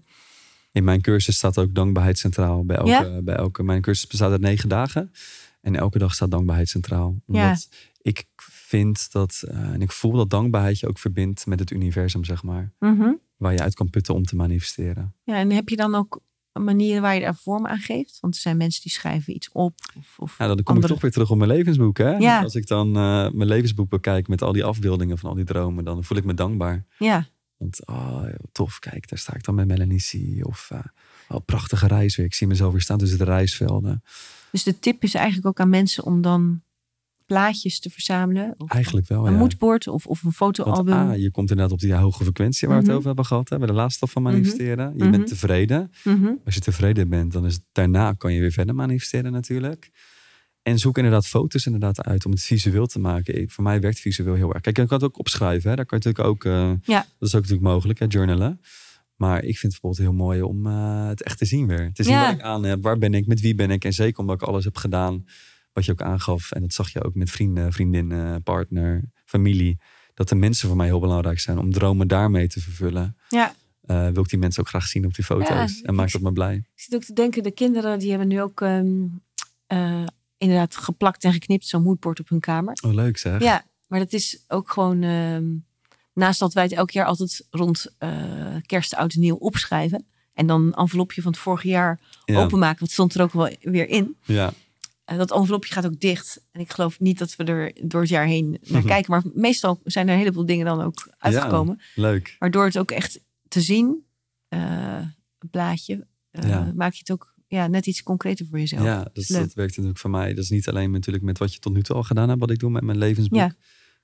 In mijn cursus staat ook dankbaarheid centraal. Bij elke, Ja? bij elke, mijn cursus bestaat uit negen dagen. En elke dag staat dankbaarheid centraal. Omdat ik vind dat, eh, en ik voel dat dankbaarheid je ook verbindt met het universum, zeg maar. mhm. Waar je uit kan putten om te manifesteren. Ja, en heb je dan ook een manier waar je daar vorm aan geeft? Want er zijn mensen die schrijven iets op. Of, of Ja, dan kom andere- ik toch weer terug op mijn levensboek. Hè? Ja. Als ik dan eh, mijn levensboek bekijk met al die afbeeldingen van al die dromen, dan voel ik me dankbaar. Ja, Want oh, tof, kijk, daar sta ik dan met Melanie C. Of eh, oh, prachtige reis weer. Ik zie mezelf weer staan tussen de reisvelden. dus de tip is eigenlijk ook aan mensen om dan plaatjes te verzamelen. Of Eigenlijk wel, een ja. moodboard of, of een Want fotoalbum. ah, je komt inderdaad op die hoge frequentie waar we Mhm. het over hebben gehad. Hè, bij de laatste stap van manifesteren. Je Mhm. bent tevreden. Mhm. Als je tevreden bent, dan is het, daarna kan je weer verder manifesteren natuurlijk. En zoek inderdaad foto's inderdaad uit om het visueel te maken. Ik- voor mij werkt visueel heel erg. Kijk, je kan het ook opschrijven. Hè? Daar kan je natuurlijk ook, eh, Ja. dat is ook natuurlijk mogelijk, hè? journalen. Maar ik vind het bijvoorbeeld heel mooi om eh, het echt te zien weer. Te zien Ja. wat ik aan heb, waar ben ik, met wie ben ik. En zeker omdat ik alles heb gedaan wat je ook aangaf. En dat zag je ook met vrienden, vriendinnen, partner, familie. Dat de mensen voor mij heel belangrijk zijn om dromen daarmee te vervullen. Ja, Eh, wil ik die mensen ook graag zien op die foto's. Ja, en maakt dat me blij. ik zit ook te denken, de kinderen die hebben nu ook ehm, eh, inderdaad geplakt en geknipt zo'n moodboard op hun kamer. Oh, leuk zeg. Ja, maar dat is ook gewoon, ehm, naast dat wij het elk jaar altijd rond eh, kerst, oud en nieuw opschrijven. En dan een envelopje van het vorige jaar Ja. openmaken. Want het stond er ook wel weer in. Ja. En dat envelopje gaat ook dicht. En ik geloof niet dat we er door het jaar heen naar kijken. Maar meestal zijn er een heleboel dingen dan ook uitgekomen. Leuk. Waardoor het ook echt te zien, eh, een blaadje, eh, Ja. maak je het ook ja, net iets concreter voor jezelf. Ja, dat, werkt natuurlijk voor mij. Dat is niet alleen natuurlijk met wat je tot nu toe al gedaan hebt, wat ik doe met mijn levensboek. Ja.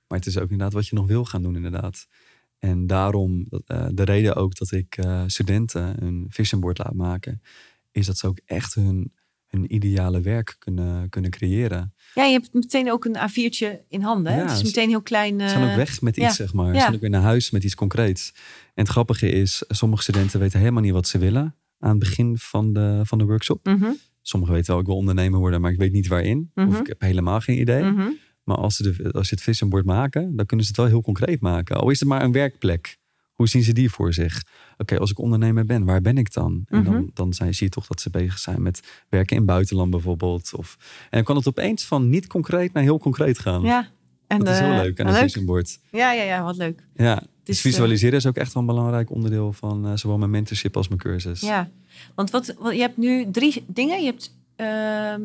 Maar het is ook inderdaad wat je nog wil gaan doen, inderdaad. En daarom, eh, de reden ook dat ik eh, studenten een vision board laat maken, is dat ze ook echt hun, hun ideale werk kunnen, kunnen creëren. Ja, je hebt meteen ook een A4'tje in handen. Hè? Ja, het is meteen heel klein. Ze zijn eh, ook weg met iets, ja. zeg maar. Ze Ja. zijn ook weer naar huis met iets concreets. En het grappige is, sommige studenten weten helemaal niet wat ze willen aan het begin van de, van de workshop. mhm, Sommigen weten wel, ik wil ondernemer worden, maar ik weet niet waarin. Of Mhm. ik heb helemaal geen idee. mhm. Maar als ze, de, als ze het vision board maken, dan kunnen ze het wel heel concreet maken. Al is het maar een werkplek. Hoe zien ze die voor zich? Oké, als ik ondernemer ben, waar ben ik dan? En dan, dan zijn, zie je toch dat ze bezig zijn met werken in het buitenland bijvoorbeeld. Of, en dan kan het opeens van niet concreet naar heel concreet gaan. Ja. En, dat is heel eh, leuk aan een leuk. vision board. Ja, ja, ja, wat leuk. Ja, dus visualiseren is ook echt wel een belangrijk onderdeel van eh, zowel mijn mentorship als mijn cursus. Ja, want wat, wat, je hebt nu drie dingen. Je hebt, ehm,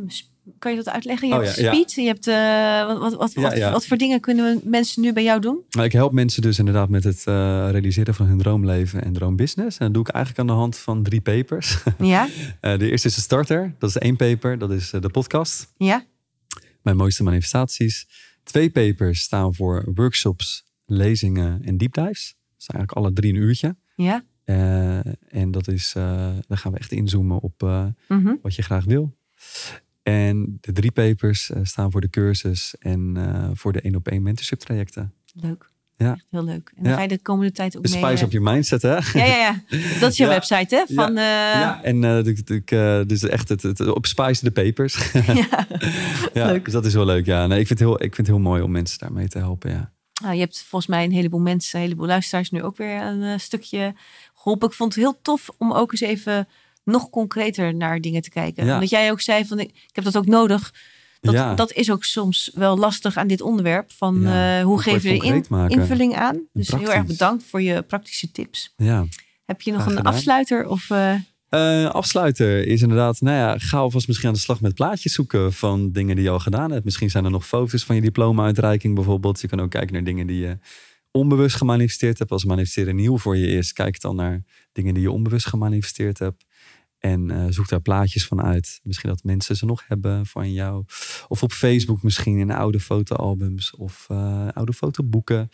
kan je dat uitleggen? Je Oh, hebt ja, ja. speed. Je hebt, eh, wat, wat, wat, Ja, wat, voor dingen kunnen we mensen nu bij jou doen? Nou, ik help mensen dus inderdaad met het eh, realiseren van hun droomleven en droombusiness. En dat doe ik eigenlijk aan de hand van drie papers. Ja, Eh, de eerste is de starter. Dat is één paper. Dat is eh, de podcast. ja, Mijn mooiste manifestaties. Twee papers staan voor workshops, lezingen en deep dives. Dat zijn eigenlijk alle drie een uurtje. ja. Eh, en dat is, eh dan gaan we echt inzoomen op eh, mhm. wat je graag wil. En de drie papers staan voor de cursus en voor de één op één mentorship trajecten. Leuk. Ja. Echt heel leuk. En dan Ja. ga je de komende tijd ook De spice eh, op je mindset, hè? Ja, ja, ja. Dat is je Ja. website, hè? Van, eh, Ja, en eh, de- dus echt het, het, op Spice de Papers. ja. ja, Leuk. Dus dat is wel leuk, ja. Nee, ik, vind het heel, ik vind het heel mooi om mensen daarmee te helpen, ja. Nou, je hebt volgens mij een heleboel mensen, een heleboel luisteraars nu ook weer een stukje geholpen. Ik vond het heel tof om ook eens even nog concreter naar dingen te kijken. Omdat jij ook zei van ik, ik heb dat ook nodig. Dat, Ja. dat is ook soms wel lastig aan dit onderwerp. Van Ja, eh, hoe geef je in- maken? invulling aan? Dus heel erg bedankt voor je praktische tips. Ja. Heb je nog Graag een gedaan. afsluiter? Of, eh, Eh, afsluiter is inderdaad, nou ja, ga alvast misschien aan de slag met plaatjes zoeken van dingen die je al gedaan hebt. Misschien zijn er nog foto's van je diploma-uitreiking bijvoorbeeld. Je kan ook kijken naar dingen die je onbewust gemanifesteerd hebt. Als manifesteren nieuw voor je is, kijk dan naar dingen die je onbewust gemanifesteerd hebt. En eh, zoek daar plaatjes van uit. Misschien dat mensen ze nog hebben van jou. Of op Facebook misschien in oude fotoalbums of eh, oude fotoboeken.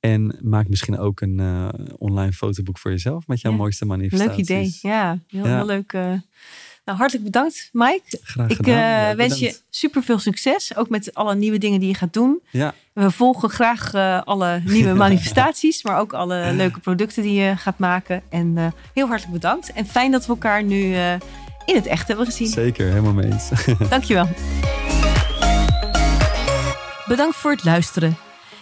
En maak misschien ook een uh, online fotoboek voor jezelf met jouw mooiste manifestaties. Leuk idee, ja. Heel, heel leuk. Nou, hartelijk bedankt, Mike. Graag gedaan. Ik uh, wens je super veel succes, ook met alle nieuwe dingen die je gaat doen. Ja. We volgen graag alle nieuwe manifestaties, maar ook alle leuke producten die je gaat maken. En heel hartelijk bedankt. En fijn dat we elkaar nu in het echt hebben gezien. Zeker, helemaal mee eens. Dankjewel. Bedankt voor het luisteren.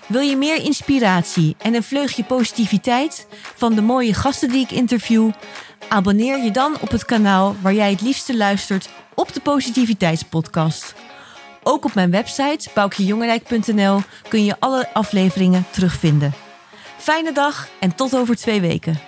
Wil je meer inspiratie en een vleugje positiviteit van de mooie gasten die ik interview? Abonneer je dan op het kanaal waar jij het liefste luistert op de Positiviteitspodcast. Ook op mijn website boukjejongerijk.nl kun je alle afleveringen terugvinden. Fijne dag en tot over twee weken.